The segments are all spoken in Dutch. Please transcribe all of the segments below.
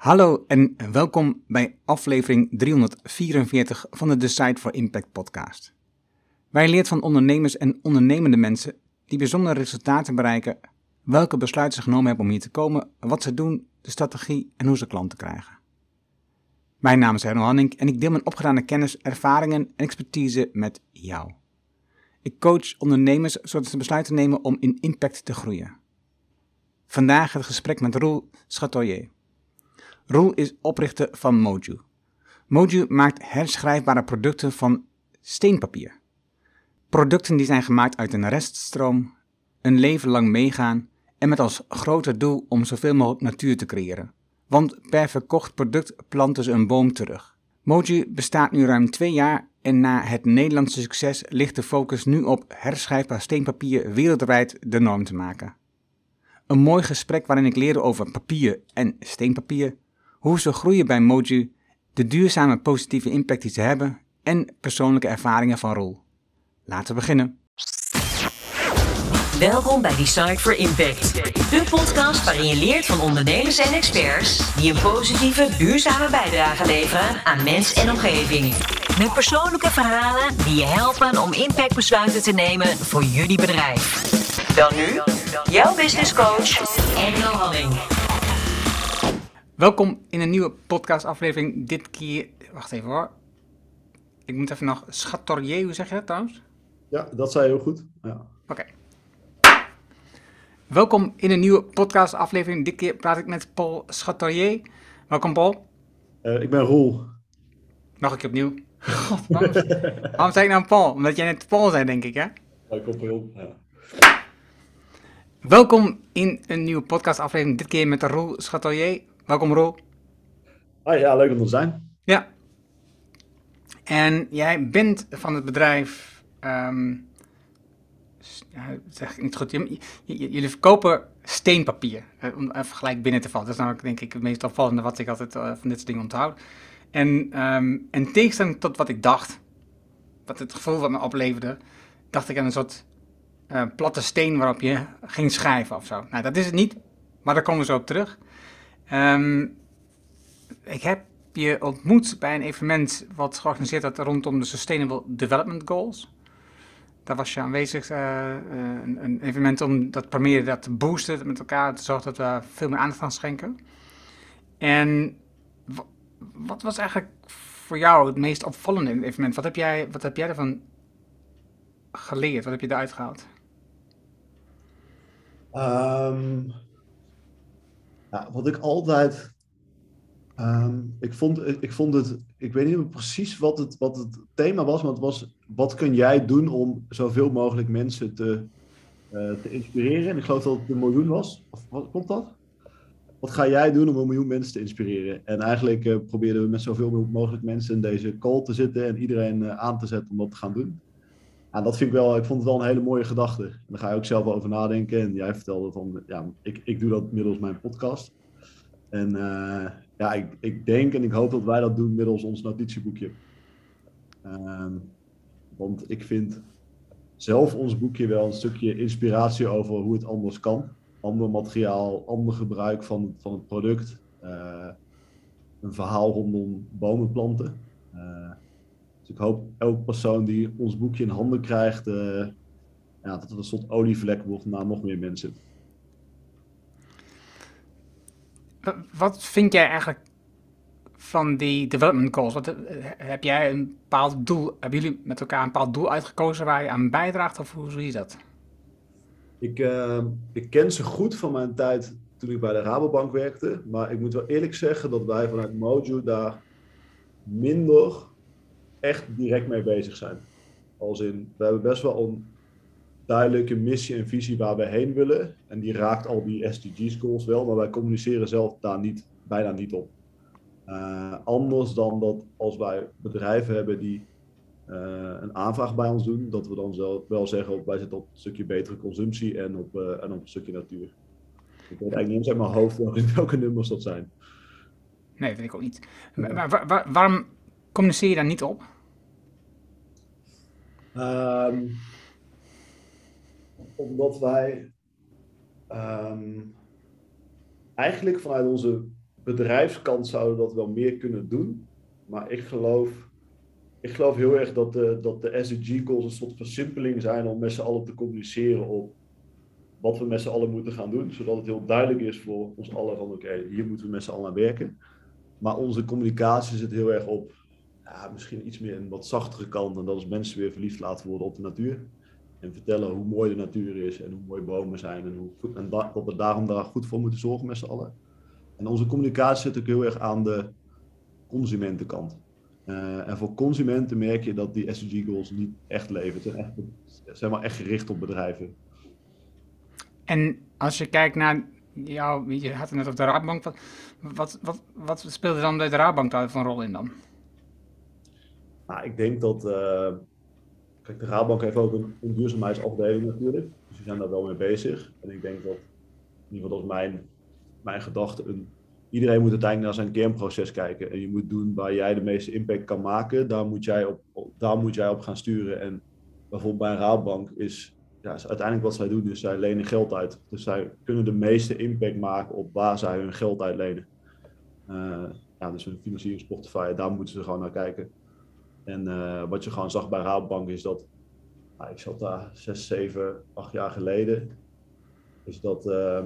Hallo en welkom bij aflevering 344 van de Decide for Impact podcast. Wij leert van ondernemers en ondernemende mensen die bijzondere resultaten bereiken, welke besluiten ze genomen hebben om hier te komen, wat ze doen, de strategie en hoe ze klanten krijgen. Mijn naam is Herno Hanning en ik deel mijn opgedane kennis, ervaringen en expertise met jou. Ik coach ondernemers zodat ze besluiten nemen om in impact te groeien. Vandaag het gesprek met Roel Chatelier. Roel is oprichter van Moju. Moju maakt herschrijfbare producten van steenpapier. Producten die zijn gemaakt uit een reststroom, een leven lang meegaan en met als groter doel om zoveel mogelijk natuur te creëren. Want per verkocht product planten ze een boom terug. Moju bestaat nu ruim twee jaar en na het Nederlandse succes ligt de focus nu op herschrijfbaar steenpapier wereldwijd de norm te maken. Een mooi gesprek waarin ik leerde over papier en steenpapier, hoe ze groeien bij Moju, de duurzame positieve impact die ze hebben en persoonlijke ervaringen van Roel. Laten we beginnen. Welkom bij Decide for Impact, de podcast waarin je leert van ondernemers en experts die een positieve, duurzame bijdrage leveren aan mens en omgeving. Met persoonlijke verhalen die je helpen om impactbesluiten te nemen voor jullie bedrijf. Dan nu, jouw business coach, Engel Halling. Welkom in een nieuwe podcastaflevering. Dit keer, wacht even hoor. Ik moet even nog Chatorier, hoe zeg je dat trouwens? Ja, dat zei je heel goed. Ja. Oké. Welkom in een nieuwe podcastaflevering. Dit keer praat ik met Paul Chatorier. Welkom Paul. Uh, ik ben Roel. Nog een keer opnieuw. God, waarom, waarom zei ik nou Paul? Omdat jij net Paul zei, denk ik, hè? Ja, ik op heel. Ja. Welkom in een nieuwe podcastaflevering. Dit keer met Roel Chatorier. Welkom Roel. Ah, ja, leuk om te zijn. Ja. En jij bent van het bedrijf. Um, ja, zeg ik niet goed. Jullie verkopen steenpapier. Om even gelijk binnen te vallen. Dat is namelijk, denk ik, het meest opvallende wat ik altijd uh, van dit soort dingen onthoud. En um, in tegenstelling tot wat ik dacht, wat het gevoel wat me opleverde, dacht ik aan een soort uh, platte steen waarop je ging schrijven of zo. Nou, dat is het niet, maar daar komen we zo op terug. Um, ik heb je ontmoet bij een evenement wat georganiseerd werd rondom de Sustainable Development Goals. Daar was je aanwezig, uh, een, een, evenement om dat proberen dat te boosten met elkaar, te zorgen dat we veel meer aandacht aan schenken. En wat was eigenlijk voor jou het meest opvallende in het evenement? Wat heb jij, wat heb jij ervan geleerd? Wat heb je eruit gehaald? Um, ja, wat ik altijd. Um, ik, vond, ik vond het. Ik weet niet meer precies wat het, wat het thema was, maar het was. Wat kun jij doen om zoveel mogelijk mensen te, uh, te inspireren? En ik geloof dat het een miljoen was. Of wat komt dat? Wat ga jij doen om een miljoen mensen te inspireren? En eigenlijk uh, probeerden we met zoveel mogelijk mensen in deze call te zitten en iedereen uh, aan te zetten om dat te gaan doen. Ja, dat vind ik wel, ik vond het wel een hele mooie gedachte. En daar ga je ook zelf over nadenken. En jij vertelde van, ja, ik, ik doe dat middels mijn podcast. En uh, ja, ik, ik denk en ik hoop dat wij dat doen middels ons notitieboekje. Uh, want ik vind zelf ons boekje wel een stukje inspiratie over hoe het anders kan. Ander materiaal, ander gebruik van, van het product. Uh, een verhaal rondom bomen planten. Dus ik hoop elke persoon die ons boekje in handen krijgt, uh, ja, dat het een soort olievlek wordt naar nog meer mensen. Wat vind jij eigenlijk van die development goals? Wat, heb jij een bepaald doel, hebben jullie met elkaar een bepaald doel uitgekozen waar je aan bijdraagt of hoe zie je dat? Ik, uh, ik ken ze goed van mijn tijd toen ik bij de Rabobank werkte, maar ik moet wel eerlijk zeggen dat wij vanuit Mojo daar minder echt direct mee bezig zijn. Als in, we hebben best wel een duidelijke missie en visie waar we heen willen. En die raakt al die SDG's goals wel, maar wij communiceren zelf daar niet, bijna niet op. Uh, anders dan dat als wij bedrijven hebben die uh, een aanvraag bij ons doen, dat we dan zelf wel zeggen, wij zitten op een stukje betere consumptie en op, uh, en op een stukje natuur. Ik weet eigenlijk niet uit mijn hoofd welke nummers dat zijn. Nee, dat weet ik ook niet. Maar, waar, waar, waarom communiceer je daar niet op? Um, omdat wij um, eigenlijk vanuit onze bedrijfskant zouden dat wel meer kunnen doen. Maar ik geloof, ik geloof heel erg dat de, dat de SDG goals een soort versimpeling zijn om met z'n allen te communiceren op wat we met z'n allen moeten gaan doen. Zodat het heel duidelijk is voor ons allen van oké, hier moeten we met z'n allen aan werken. Maar onze communicatie zit heel erg op ja, misschien iets meer een wat zachtere kant. En dat is mensen weer verliefd laten worden op de natuur. En vertellen hoe mooi de natuur is en hoe mooi bomen zijn. En, hoe en dat we daarom daar goed voor moeten zorgen met z'n allen. En onze communicatie zit ook heel erg aan de consumentenkant. Uh, en voor consumenten merk je dat die SDG goals niet echt leven. Ze zijn maar echt gericht op bedrijven. En als je kijkt naar jou, je had het net op de Raadbank. Wat, wat, wat, speelde dan bij de Raadbank daar rol in dan? Nou, ik denk dat. Uh, kijk, de Raadbank heeft ook een, duurzaamheidsafdeling natuurlijk. Dus die zijn daar wel mee bezig. En ik denk dat, in ieder geval dat is mijn, mijn gedachte, een, iedereen moet uiteindelijk naar zijn kernproces kijken. En je moet doen waar jij de meeste impact kan maken. Daar moet jij op, daar moet jij op gaan sturen. En bijvoorbeeld bij een Raadbank is, ja, is uiteindelijk wat zij doen, is zij lenen geld uit. Dus zij kunnen de meeste impact maken op waar zij hun geld uitlenen. Uh, ja, dus hun financieringsportefeuille, daar moeten ze gewoon naar kijken. En uh, wat je gewoon zag bij Rabobank is dat, nou, ik zat daar zes, zeven, acht jaar geleden, is dat, uh,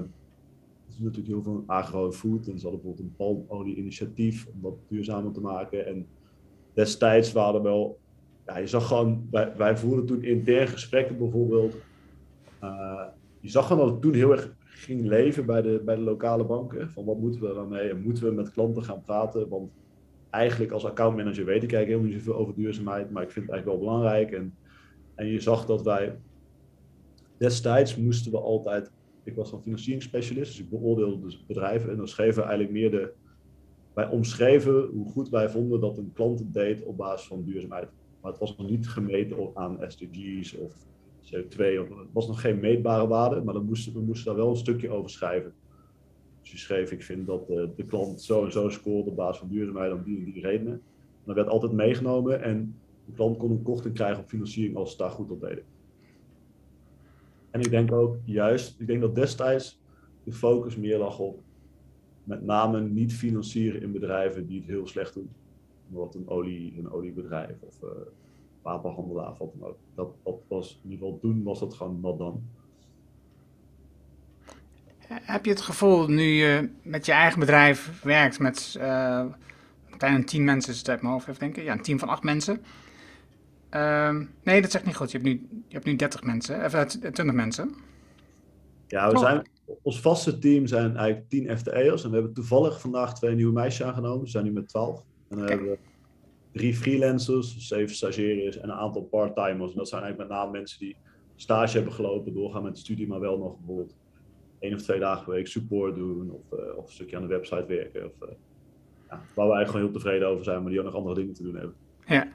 is natuurlijk heel veel agro-food. En ze hadden bijvoorbeeld een palmolie-initiatief om dat duurzamer te maken. En destijds waren er wel, ja, je zag gewoon, wij, wij voerden toen intern gesprekken bijvoorbeeld. Uh, je zag gewoon dat het toen heel erg ging leven bij de, bij de lokale banken. Van wat moeten we daarmee en moeten we met klanten gaan praten? Want eigenlijk als accountmanager weet ik eigenlijk helemaal niet zoveel over duurzaamheid, maar ik vind het eigenlijk wel belangrijk. En, en je zag dat wij destijds moesten we altijd, ik was dan financieringsspecialist, dus ik beoordeelde dus bedrijven en dan schreven we eigenlijk meer de, wij omschreven hoe goed wij vonden dat een klant het deed op basis van duurzaamheid. Maar het was nog niet gemeten aan SDG's of CO2, of, het was nog geen meetbare waarde, maar dan moesten, we moesten daar wel een stukje over schrijven. Dus je schreef, ik vind dat de, de klant zo en zo scoort op basis van duurzaamheid om die en die redenen. En dat werd altijd meegenomen en de klant kon een korting krijgen op financiering als ze daar goed op deden. En ik denk ook juist, ik denk dat destijds de focus meer lag op met name niet financieren in bedrijven die het heel slecht doen. Wat een, olie, een oliebedrijf of uh, wapenhandelaar of wat dan ook. Dat, dat was in ieder geval toen was dat gewoon not dan. Heb je het gevoel, nu je met je eigen bedrijf werkt met uh, een tien mensen, is het uit mijn hoofd even denken. Ja, een team van acht mensen. Uh, nee, dat zegt niet goed. Je hebt nu, je hebt nu 30 mensen, of 20 mensen. Ja, we zijn, ons vaste team zijn eigenlijk 10 FTE'ers. En we hebben toevallig vandaag twee nieuwe meisjes aangenomen. We zijn nu met 12. En dan hebben we drie freelancers, zeven stagiaires en een aantal part-timers. En dat zijn eigenlijk met name mensen die stage hebben gelopen, doorgaan met de studie, maar wel nog bijvoorbeeld één of twee dagen per week support doen of, uh, of een stukje aan de website werken. Of, uh, ja, waar we eigenlijk gewoon heel tevreden over zijn, maar die ook nog andere dingen te doen hebben. Ja.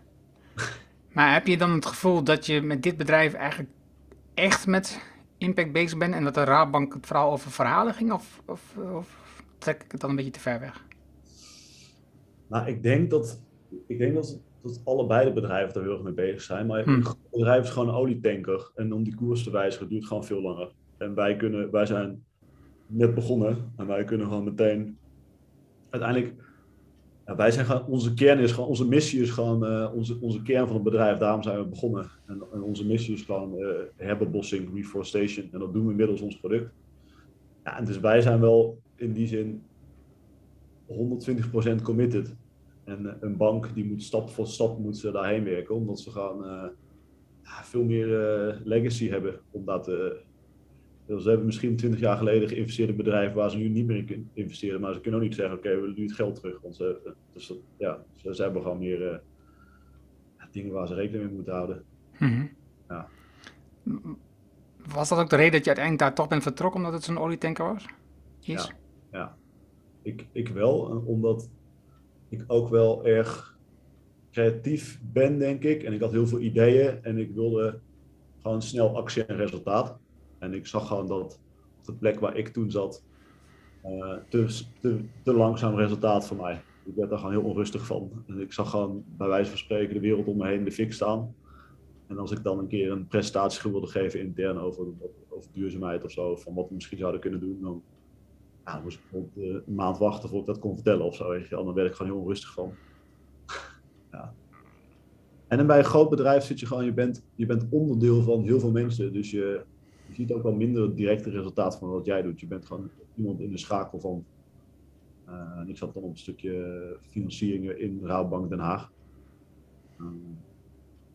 maar heb je dan het gevoel dat je met dit bedrijf eigenlijk echt met impact bezig bent en dat de Raadbank het vooral over verhalen ging? Of, of, of trek ik het dan een beetje te ver weg? Nou, ik denk dat, ik denk dat, dat allebei de bedrijven er heel erg mee bezig zijn. Maar hmm. een bedrijf is gewoon een olietanker. En om die koers te wijzigen duurt gewoon veel langer. En wij, kunnen, wij zijn net begonnen en wij kunnen gewoon meteen uiteindelijk. Wij zijn gewoon, onze kern is gewoon, onze missie is gewoon uh, onze, onze kern van het bedrijf. Daarom zijn we begonnen. En, onze missie is gewoon uh, herbebossing, reforestation. En dat doen we middels ons product. Ja, en dus wij zijn wel in die zin 120% committed. En uh, een bank die moet stap voor stap moet ze daarheen werken, omdat ze gewoon veel meer legacy hebben om dat te ze hebben misschien 20 jaar geleden geïnvesteerd in bedrijven waar ze nu niet meer in kunnen investeren. Maar ze kunnen ook niet zeggen, oké, we willen nu het geld terug. Want ze, dus ja, ze, ze, hebben gewoon meer uh, dingen waar ze rekening mee moeten houden. Mm ja. Was dat ook de reden dat je uiteindelijk daar toch bent vertrokken, omdat het zo'n olietanker was? Is? Ja, ja. Ik, ik wel, eh, omdat ik ook wel erg creatief ben, denk ik. En ik had heel veel ideeën en ik wilde gewoon snel actie en resultaat. En ik zag gewoon dat op de plek waar ik toen zat, uh, te, langzaam resultaat voor mij. Ik werd daar gewoon heel onrustig van. En ik zag gewoon bij wijze van spreken de wereld om me heen de fik staan. En als ik dan een keer een presentatie wilde geven intern over, over duurzaamheid of zo, van wat we misschien zouden kunnen doen, dan ja, moest ik bijvoorbeeld een maand wachten voordat ik dat kon vertellen of zo. Weet je. Dan werd ik gewoon heel onrustig van. ja. En dan bij een groot bedrijf zit je gewoon, je bent, je bent onderdeel van heel veel mensen. Dus je, je ziet ook wel minder het directe resultaat van wat jij doet. Je bent gewoon iemand in de schakel van. Uh, ik zat dan op een stukje financieringen in Rabobank Den Haag. Um,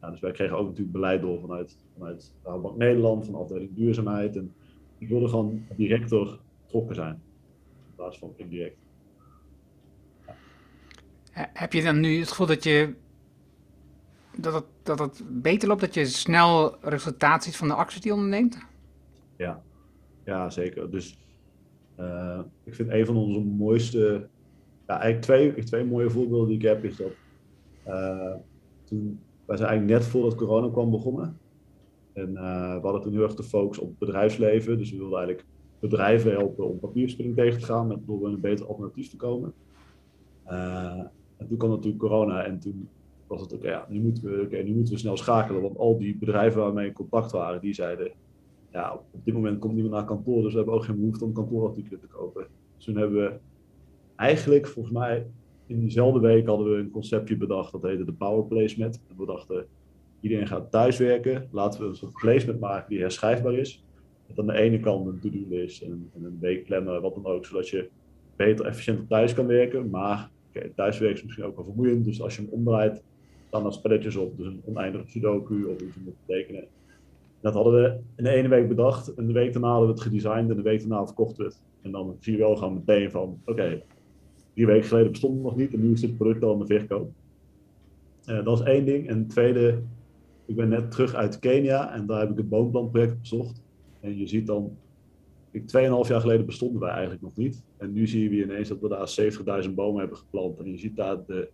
ja, dus wij kregen ook natuurlijk beleid door vanuit, vanuit Rabobank Nederland, van afdeling duurzaamheid. En ik wilde gewoon directer betrokken zijn. In plaats van indirect. Heb je dan nu het gevoel dat je dat het, dat het beter loopt, dat je snel resultaat ziet van de acties die je onderneemt? Ja, ja zeker. Dus uh, ik vind een van onze mooiste, ja, eigenlijk twee, twee mooie voorbeelden die ik heb, is dat uh, toen, wij zijn eigenlijk net voordat corona kwam begonnen. En uh, we hadden toen heel erg de focus op het bedrijfsleven. Dus we wilden eigenlijk bedrijven helpen om papierspilling tegen te gaan, met, door een beter alternatief te komen. en toen kwam natuurlijk corona en toen was het oké, ja, nu, moeten we, nu moeten we snel schakelen. Want al die bedrijven waarmee we in contact waren, die zeiden, ja, op dit moment komt niemand naar kantoor, dus we hebben ook geen behoefte om kantoorartikelen te kopen. Dus toen hebben we eigenlijk, volgens mij, in diezelfde week hadden we een conceptje bedacht, dat heette de Power Placement. En we dachten, iedereen gaat thuiswerken, laten we een soort placement maken die herschrijfbaar is. Met aan de ene kant een to-do-list en, en, een weekplanner, wat dan ook, zodat je beter, efficiënter thuis kan werken. Maar okay, thuiswerken is misschien ook wel vermoeiend, dus als je hem omdraait, staan er spelletjes op. Dus een oneindige sudoku of iets om te tekenen. Dat hadden we in de ene week bedacht. En de week daarna hadden we het gedesigned. En de week daarna verkochten we het. En dan zie je wel gewoon meteen van... Oké, drie weken geleden bestond het nog niet. En nu is dit product al in de verkoop. Uh, dat is één ding. En het tweede... Ik ben net terug uit Kenia. En daar heb ik het boomplantproject bezocht. En je ziet dan... Tweeënhalf jaar geleden bestonden wij eigenlijk nog niet. En nu zie je ineens dat we daar 70.000 bomen hebben geplant. En je ziet daar de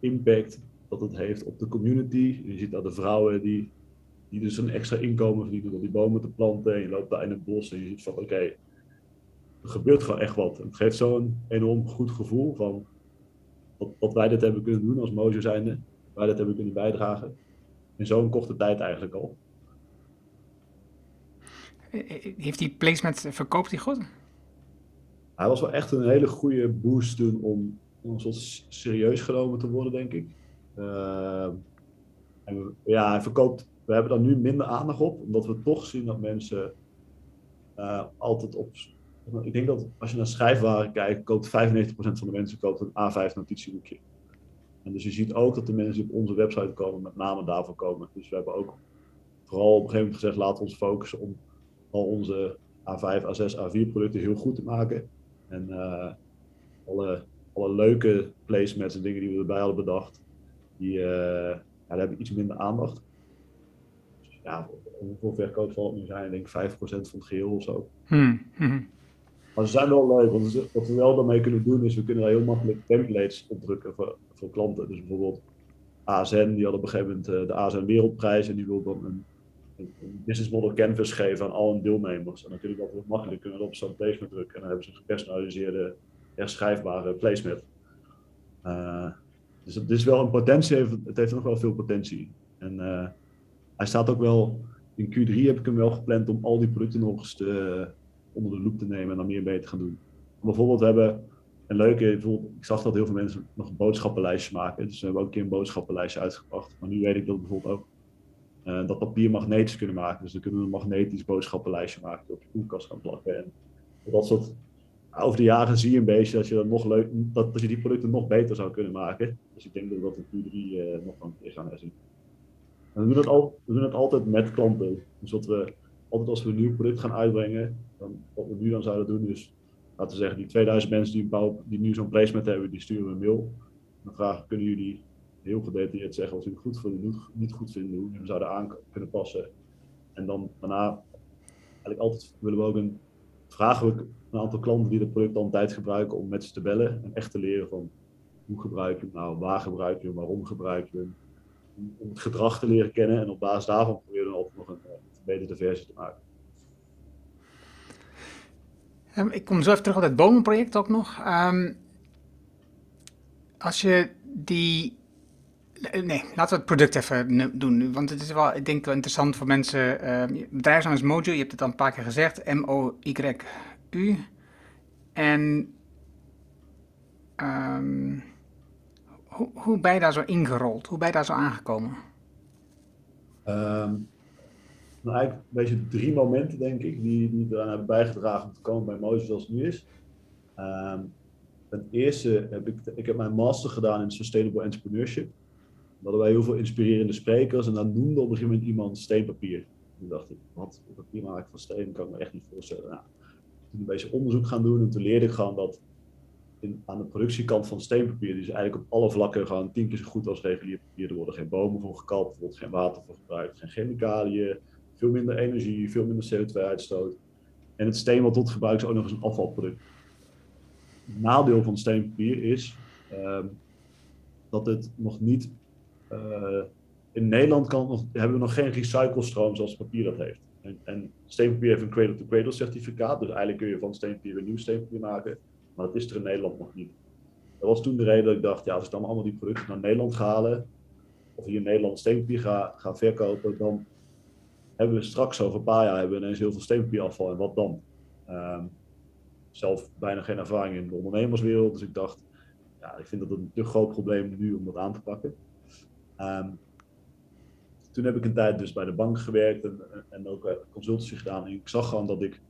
impact dat het heeft op de community. Je ziet daar de vrouwen die, die dus een extra inkomen verdienen door die bomen te planten. En je loopt daar in het bos en je ziet van oké, er gebeurt gewoon echt wat. het geeft zo'n enorm goed gevoel van wat, wij dit hebben kunnen doen als Mojo zijnde. Wij dit hebben kunnen bijdragen. In zo'n korte tijd eigenlijk al. Heeft die placement, verkoopt die goed? Hij was wel echt een hele goede boost toen om, om serieus genomen te worden, denk ik. Uh, en ja, hij verkoopt. We hebben daar nu minder aandacht op, omdat we toch zien dat mensen uh, altijd op. Ik denk dat als je naar schrijfwaren kijkt, koopt 95% van de mensen koopt een A5 notitieboekje. En dus je ziet ook dat de mensen die op onze website komen, met name daarvoor komen. Dus we hebben ook vooral op een gegeven moment gezegd: laten we ons focussen om al onze A5, A6, A4 producten heel goed te maken. En uh, alle, alle leuke placements en dingen die we erbij hadden bedacht, die, uh, ja, hebben iets minder aandacht. Dus ja, hoeveel verkoop zal het nu zijn? Ik denk 5% van het geheel of zo. Hmm, hmm. Maar ze zijn wel leuk, want wat we wel daarmee kunnen doen is we kunnen daar heel makkelijk templates opdrukken voor, voor klanten. Dus bijvoorbeeld ASN, die had op een gegeven moment uh, de ASN Wereldprijs en die wil dan een, een, business model canvas geven aan al hun deelnemers. En dan kun je dat heel makkelijk kunnen we op zo'n placement drukken en dan hebben ze een gepersonaliseerde, herschrijfbare placement. Uh, dus het is wel een potentie, het heeft nog wel veel potentie. En uh, hij staat ook wel, in Q3 heb ik hem wel gepland om al die producten nog eens te, onder de loep te nemen en dan meer mee te gaan doen. Bijvoorbeeld, we hebben een leuke, ik zag dat heel veel mensen nog een boodschappenlijstje maken. Dus we hebben ook een keer een boodschappenlijstje uitgebracht. Maar nu weet ik dat bijvoorbeeld ook uh, dat papier magnetisch kunnen maken. Dus dan kunnen we een magnetisch boodschappenlijstje maken die op je koelkast gaan plakken. En dat soort over de jaren zie je een beetje dat je, dat nog leuk, dat, dat je die producten nog beter zou kunnen maken. Dus ik denk dat we dat in Q3 uh, nog gaan herzien. En we doen, het al, we doen het altijd met klanten. Dus wat we altijd als we een nieuw product gaan uitbrengen, dan, wat we nu dan zouden doen is, laten we zeggen, die 2000 mensen die, bouw, die nu zo'n placement hebben, die sturen we een mail. Dan vragen, kunnen jullie heel gedetailleerd zeggen wat jullie goed vinden, niet goed vinden, hoe jullie zouden aan kunnen passen. En dan daarna, eigenlijk altijd willen we ook een, vragen we een aantal klanten die het product al een tijd gebruiken om met ze te bellen en echt te leren van hoe gebruik je hem nou, waar gebruik je hem, waarom gebruik je hem. Om het gedrag te leren kennen en op basis daarvan proberen we altijd nog een, verbeterde versie te maken. Um, ik kom zo even terug op het bomenproject ook nog. Um, als je die. Nee, laten we het product even doen. Want het is wel, ik denk wel interessant voor mensen. Uh, bedrijfsnaam is Mojo, je hebt het al een paar keer gezegd. M-O-Y u. En um, hoe, hoe ben je daar zo ingerold? Hoe ben je daar zo aangekomen? Um, eigenlijk een beetje drie momenten, denk ik, die, die eraan hebben bijgedragen om te komen bij Mozes zoals het nu is. Um, ten eerste heb ik, ik heb mijn master gedaan in Sustainable Entrepreneurship. Hadden wij heel veel inspirerende sprekers en dan noemde op een gegeven moment iemand steenpapier. Toen dacht ik, wat papier maken van steen, kan ik me echt niet voorstellen. Nou, toen een beetje onderzoek gaan doen en toen leerde ik gewoon dat in, aan de productiekant van steenpapier, die is eigenlijk op alle vlakken gewoon tien keer zo goed als regulier papier. Er worden geen bomen voor gekapt, er wordt geen water voor gebruikt, geen chemicaliën, veel minder energie, veel minder CO2-uitstoot. En het steen wat tot gebruikt is ook nog eens een afvalproduct. Het nadeel van steenpapier is uh, dat het nog niet. Uh, in Nederland kan hebben we nog geen recyclestroom zoals papier dat heeft. En, en steenpapier heeft een cradle-to-cradle certificaat, dus eigenlijk kun je van steenpapier weer nieuw steenpapier maken. Maar dat is er in Nederland nog niet. Dat was toen de reden dat ik dacht, ja, als ik dan allemaal die producten naar Nederland halen, of hier in Nederland steenpapier ga verkopen, dan hebben we straks over een paar jaar hebben we ineens heel veel steenpapierafval. En wat dan? Um, zelf bijna geen ervaring in de ondernemerswereld, dus ik dacht, ja, ik vind dat een te groot probleem nu om dat aan te pakken. Um, toen heb ik een tijd dus bij de bank gewerkt en, en ook consultancy gedaan. En ik zag gewoon dat ik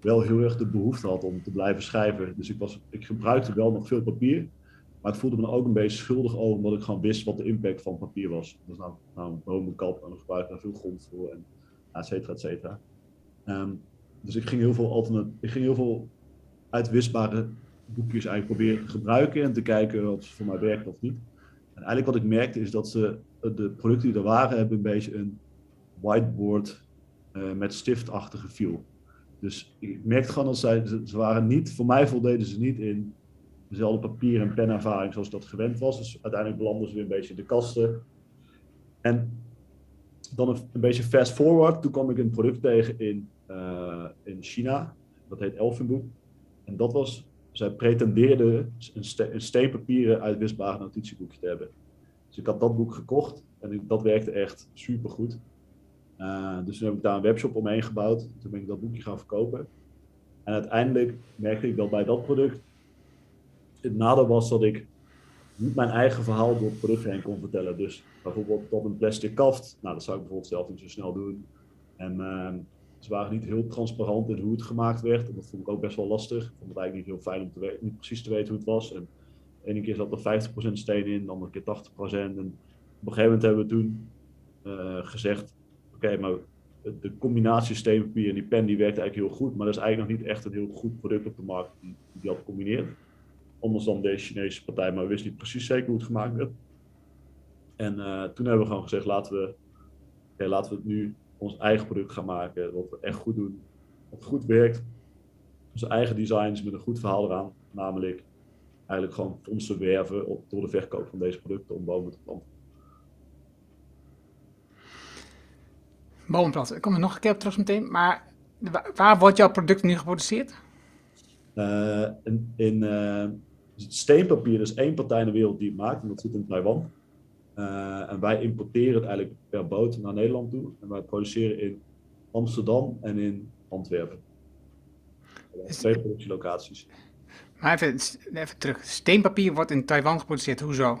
wel heel erg de behoefte had om te blijven schrijven. Dus ik, was, ik gebruikte wel nog veel papier. Maar ik voelde me ook een beetje schuldig over, omdat ik gewoon wist wat de impact van papier was. Dus nou, nou bomenkap en we gebruiken daar veel grond voor, en et cetera, et cetera. Um, dus ik ging heel veel alternatief, ik ging heel veel uitwisbare boekjes eigenlijk proberen te gebruiken en te kijken of voor mij werkt of niet. En eigenlijk wat ik merkte is dat ze, de producten die er waren, hebben een beetje een whiteboard uh, met stiftachtige feel. Dus ik merkte gewoon dat zij, ze waren niet, voor mij voldeden ze niet in dezelfde papier- en penervaring zoals dat gewend was. Dus uiteindelijk belanden ze weer een beetje in de kasten. En dan een, beetje fast forward, toen kwam ik een product tegen in, uh, in China. Dat heet Elfenboek. En dat was, zij pretendeerden een, ste een steenpapieren uitwisbare notitieboekje te hebben. Dus ik had dat boek gekocht en dat werkte echt super goed. Uh, dus toen heb ik daar een webshop omheen gebouwd. Toen ben ik dat boekje gaan verkopen. En uiteindelijk merkte ik dat bij dat product het nadeel was dat ik niet mijn eigen verhaal door het product heen kon vertellen. Dus bijvoorbeeld tot een plastic kaft. Nou, dat zou ik bijvoorbeeld zelf niet zo snel doen. En uh, ze waren niet heel transparant in hoe het gemaakt werd. En dat vond ik ook best wel lastig. Ik vond het eigenlijk niet heel fijn om niet precies te weten hoe het was. En de ene keer zat er 50% steen in, de andere keer 80%. En op een gegeven moment hebben we toen uh, gezegd, oké, maar de combinatie steenpapier en die pen die werkt eigenlijk heel goed, maar dat is eigenlijk nog niet echt een heel goed product op de markt die, die dat combineert. Anders dan deze Chinese partij, maar we wisten niet precies zeker hoe het gemaakt werd. En uh, toen hebben we gewoon gezegd, laten we, laten we het nu ons eigen product gaan maken, wat we echt goed doen, wat goed werkt. Onze eigen designs met een goed verhaal eraan, namelijk eigenlijk gewoon fondsen werven op, door de verkoop van deze producten om bomen te planten. bomenplanten. Ik kom er nog een keer op terug meteen. Maar waar wordt jouw product nu geproduceerd? Uh, in, in uh, steenpapier is één partij in de wereld die het maakt. En dat zit in Taiwan. Uh, en wij importeren het eigenlijk per boot naar Nederland toe. En wij produceren in Amsterdam en in Antwerpen. Is... Twee productielocaties. Maar even, even terug. Steenpapier wordt in Taiwan geproduceerd. Hoezo?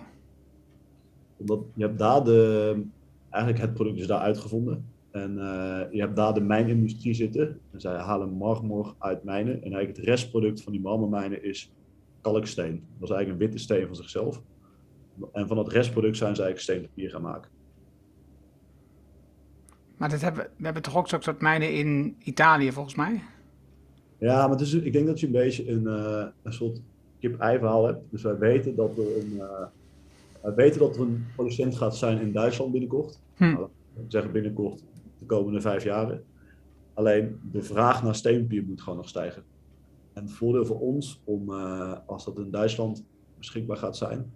Omdat je hebt daar de, eigenlijk het product is daar uitgevonden. En uh, je hebt daar de mijnindustrie zitten. En zij halen marmor uit mijnen. En eigenlijk het restproduct van die marmermijnen is kalksteen. Dat is eigenlijk een witte steen van zichzelf. En van het restproduct zijn ze eigenlijk steenpapier gaan maken. Maar dat hebben, we hebben toch ook zo'n soort mijnen in Italië volgens mij? Ja, maar is, ik denk dat je een beetje een, uh, een soort kip-ei verhaal hebt. Dus wij weten dat er een, uh, wij weten dat er een producent gaat zijn in Duitsland binnenkort. Hm. Nou, zeggen binnenkort de komende vijf jaren. Alleen de vraag naar steenpapier moet gewoon nog stijgen. En het voordeel voor ons, om, uh, als dat in Duitsland beschikbaar gaat zijn,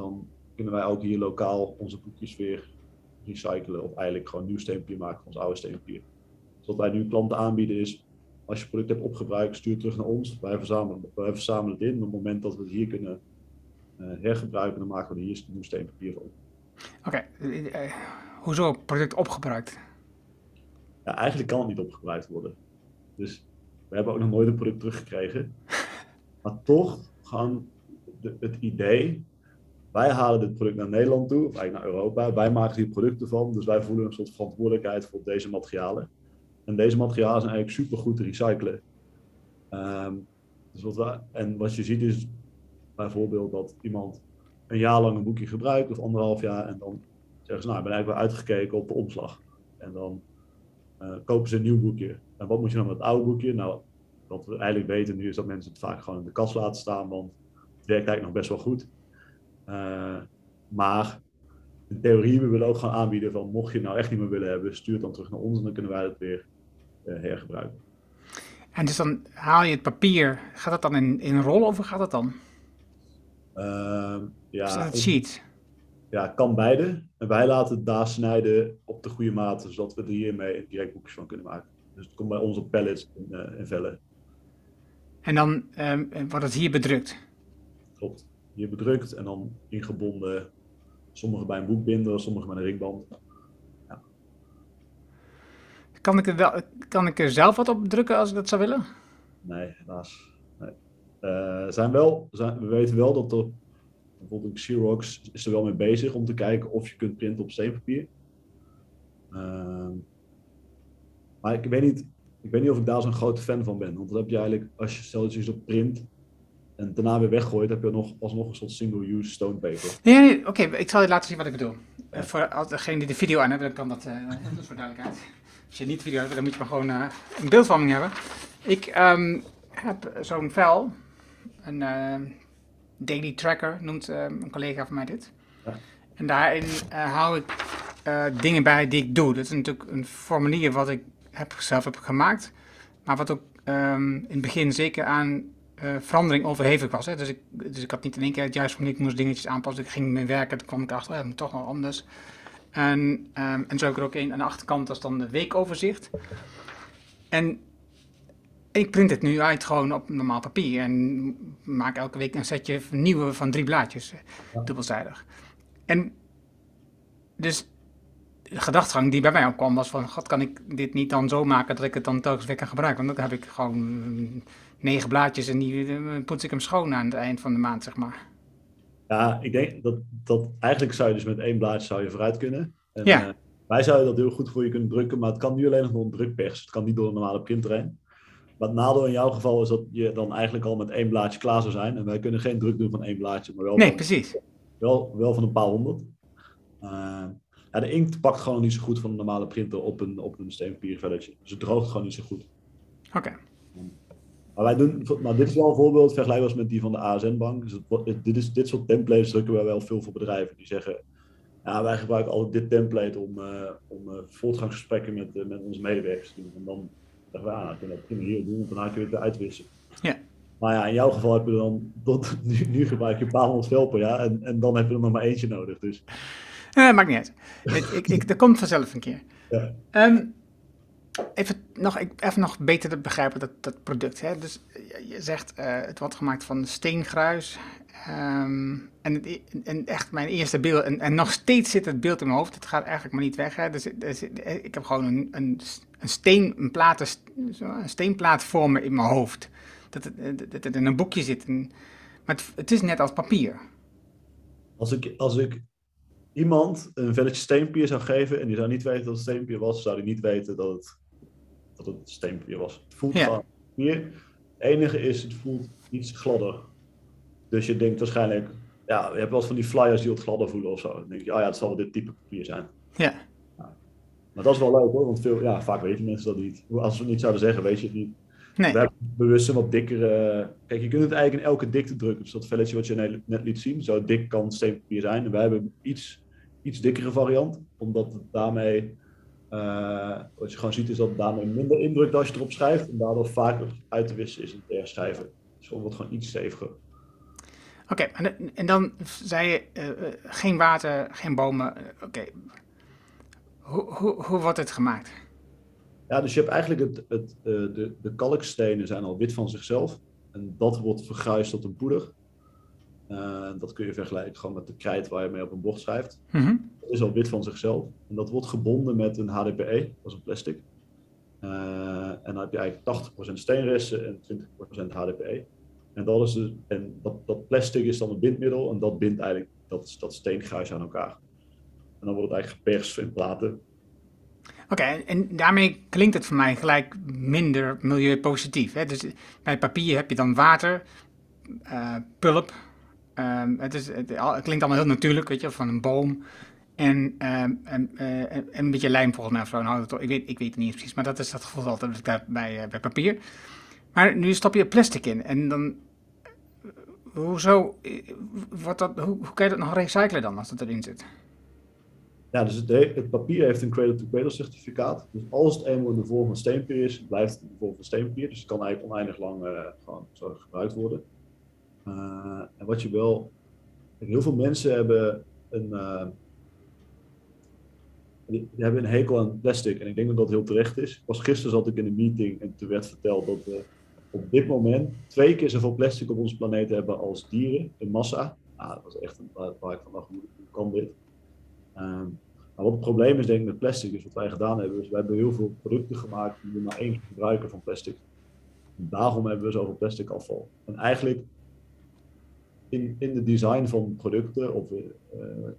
dan kunnen wij ook hier lokaal onze boekjes weer recyclen of eigenlijk gewoon nieuw steenpapier maken van ons oude steenpapier. Dus wat wij nu klanten aanbieden is, als je product hebt opgebruikt, stuur het terug naar ons. Wij verzamelen, wij verzamelen het in. Op het moment dat we het hier kunnen uh, hergebruiken, dan maken we er hier nieuw steenpapier van. Oké, okay. uh, hoezo product opgebruikt? Ja, eigenlijk kan het niet opgebruikt worden. Dus we hebben ook nog nooit een product teruggekregen. Maar toch gewoon de, het idee, wij halen dit product naar Nederland toe, of eigenlijk naar Europa, wij maken hier producten van, dus wij voelen een soort verantwoordelijkheid voor deze materialen. En deze materialen zijn eigenlijk super goed te recyclen. Ehm, dus wat en wat je ziet is bijvoorbeeld dat iemand een jaar lang een boekje gebruikt, of anderhalf jaar, en dan zeggen ze, nou, ik ben eigenlijk wel uitgekeken op de omslag. En dan uh, kopen ze een nieuw boekje. En wat moet je dan met het oude boekje? Nou, wat we eigenlijk weten nu is dat mensen het vaak gewoon in de kast laten staan, want het werkt eigenlijk nog best wel goed. Uh, maar in theorie, we willen ook gaan aanbieden van mocht je het nou echt niet meer willen hebben, stuur het dan terug naar ons en dan kunnen wij het weer uh, hergebruiken. En dus dan haal je het papier, gaat dat dan in, in rollen of gaat dat dan? Uh, ja, het sheet? Ja, kan beide. En wij laten het daar snijden op de goede mate, zodat we er hiermee direct boekjes van kunnen maken. Dus het komt bij ons op pallets en, uh, en vellen. En dan um, wordt het hier bedrukt? Klopt. Hier bedrukt en dan ingebonden. Sommige bij een boekbinder, sommige met een ringband. Ja. Kan, ik er wel, kan ik er zelf wat op drukken als ik dat zou willen? Nee, helaas. Nee. Uh, zijn wel, zijn, we weten wel dat er bijvoorbeeld Xerox is er wel mee bezig om te kijken of je kunt printen op steenpapier. Uh, maar ik weet, niet, ik weet niet of ik daar zo'n grote fan van ben. Want dan heb je eigenlijk, als je stel dat je iets op print en daarna weer weggooit, heb je nog, alsnog een soort single-use stone paper. Nee, nee oké, okay, ik zal je laten zien wat ik bedoel. Uh, voor degene die de video aan hebben, dan kan dat, uh, dat is voor duidelijkheid. Als je niet de video hebt, dan moet je maar gewoon uh, een beeldvorming hebben. Ik um, heb zo'n vel, een daily tracker noemt een collega van mij dit. Ja. En daarin hou ik dingen bij die ik doe. Dat is natuurlijk een formulier wat ik heb, zelf heb gemaakt. Maar wat ook um, in het begin zeker aan uh, verandering overhevig was. Hè. Dus, ik, dus ik had niet in één keer het juiste moment, ik moest dingetjes aanpassen. Ik ging mee werken, toen kwam ik achter, het moet toch wel anders. En, um, en zo heb ik er ook een aan de achterkant, dat is dan de weekoverzicht. En ik print het nu uit gewoon op normaal papier. En maak elke week een setje nieuwe van drie blaadjes, ja. dubbelzijdig. En dus de gedachtegang die bij mij opkwam was van, god, kan ik dit niet dan zo maken dat ik het dan telkens weer kan gebruiken? Want dan heb ik gewoon negen blaadjes en die poets ik hem schoon aan het eind van de maand, zeg maar. Ja, ik denk dat, dat eigenlijk zou je dus met één blaadje zou je vooruit kunnen. En, ja. Uh, wij zouden dat heel goed voor je kunnen drukken, maar het kan nu alleen nog door een drukpers. Het kan niet door een normale printer heen. Maar het nadeel in jouw geval is dat je dan eigenlijk al met één blaadje klaar zou zijn. En wij kunnen geen druk doen van één blaadje, maar wel, nee, van, precies. Wel, wel van een paar honderd. Uh, ja, de inkt pakt gewoon niet zo goed van een normale printer op een, op een steenpapiervelletje. Dus het droogt gewoon niet zo goed. Oké. Okay. Maar wij doen, nou, dit is wel een voorbeeld vergelijkbaar met die van de ASN-bank. Dus het, dit, is, dit soort templates drukken wij wel veel voor bedrijven die zeggen: ja, wij gebruiken altijd dit template om, uh, om uh, voortgangsgesprekken met, uh, met onze medewerkers te doen. En dan zeggen we: ah, kunnen we dat hier doen, want daarna kun je het uitwisselen. Ja. Maar ja, in jouw geval heb je dan tot nu, nu gebruik je een paar honderd vel per jaar en, en dan heb je er nog maar eentje nodig. Dus. Nee, maakt niet uit. ik, ik, ik, dat komt vanzelf een keer. Ja. Um, even, nog, even nog beter te begrijpen dat, dat product. Hè? Dus je zegt, uh, het wordt gemaakt van steengruis. Um, en, en echt mijn eerste beeld, en, en nog steeds zit het beeld in mijn hoofd. Het gaat eigenlijk maar niet weg. Hè? Dus, ik heb gewoon een, een, een, steen, een, platen, een steenplaat vormen in mijn hoofd. Dat het, het in een boekje zit. Maar het, het is net als papier. Als ik, als ik iemand een velletje steenpier zou geven en die zou niet weten dat het steenpier was, zou hij niet weten dat het, dat het steenpier was. Het voelt gewoon papier. Het enige is, het voelt iets gladder. Dus je denkt waarschijnlijk, ja, je hebt wel eens van die flyers die wat gladder voelen of zo. Dan denk je, oh ja, het zal wel dit type papier zijn. Ja. Maar dat is wel leuk hoor, want veel, ja, vaak weten mensen dat niet. Als we het niet zouden zeggen, weet je het niet. Nee. We hebben bewust een wat dikkere... Kijk, je kunt het eigenlijk in elke dikte drukken. Dus dat velletje wat je net- net liet zien, zo dik kan steenpapier zijn. En wij hebben een iets, iets dikkere variant, omdat het daarmee... eh, wat je gewoon ziet is dat daarmee minder indruk als je erop schrijft. En daardoor vaker uit te wissen is in het herschrijven. Dus het wordt gewoon iets steviger. Oké, en, en dan zei je eh, eh, geen water, geen bomen. Oké. Hoe, hoe, hoe wordt het gemaakt? Ja, dus je hebt eigenlijk het, het, de, de kalkstenen zijn al wit van zichzelf. En dat wordt vergruist tot een poeder. Eh, dat kun je vergelijken gewoon met de krijt waar je mee op een bocht schrijft. Mhm. Dat is al wit van zichzelf. En dat wordt gebonden met een HDPE, dat is een plastic. Eh, en dan heb je eigenlijk 80% steenresten en 20% HDPE. En, dat, is dus, en dat, dat plastic is dan een bindmiddel en dat bindt eigenlijk dat, dat steengruis aan elkaar. En dan wordt het eigenlijk geperst in platen. Oké, en daarmee klinkt het voor mij gelijk minder milieupositief. Hè? Dus bij papier heb je dan water, uh, pulp. Um, het, is, het, klinkt allemaal heel natuurlijk, weet je, van een boom. En, um, en, uh, en, een beetje lijm volgens mij of zo. Nou, ik, weet, ik weet het niet precies, maar dat is dat gevoel altijd bij, uh, bij papier. Maar nu stop je plastic in en dan... Hoezo, wat dat, hoe, hoe kan je dat nog recyclen dan als dat erin zit? Ja, dus het, papier heeft een cradle-to-cradle certificaat. Dus als het eenmaal in de vorm van steenpapier is, blijft het in de vorm van steenpapier. Dus het kan eigenlijk oneindig lang gewoon gebruikt worden. Uh, en wat je wel... Heel veel mensen hebben een... Uh, die, hebben een hekel aan plastic. En ik denk dat dat heel terecht is. Pas gisteren zat ik in een meeting en toen werd verteld dat we op dit moment twee keer zoveel plastic op onze planeet hebben als dieren in massa. Nou, dat was echt een waar ik van dacht, hoe kan dit? Um, maar wat het probleem is, denk ik, met plastic, is wat wij gedaan hebben, is wij hebben heel veel producten gemaakt die we maar één gebruiken van plastic. Daarom hebben we zoveel plastic afval. En eigenlijk in, in de design van producten, of, uh,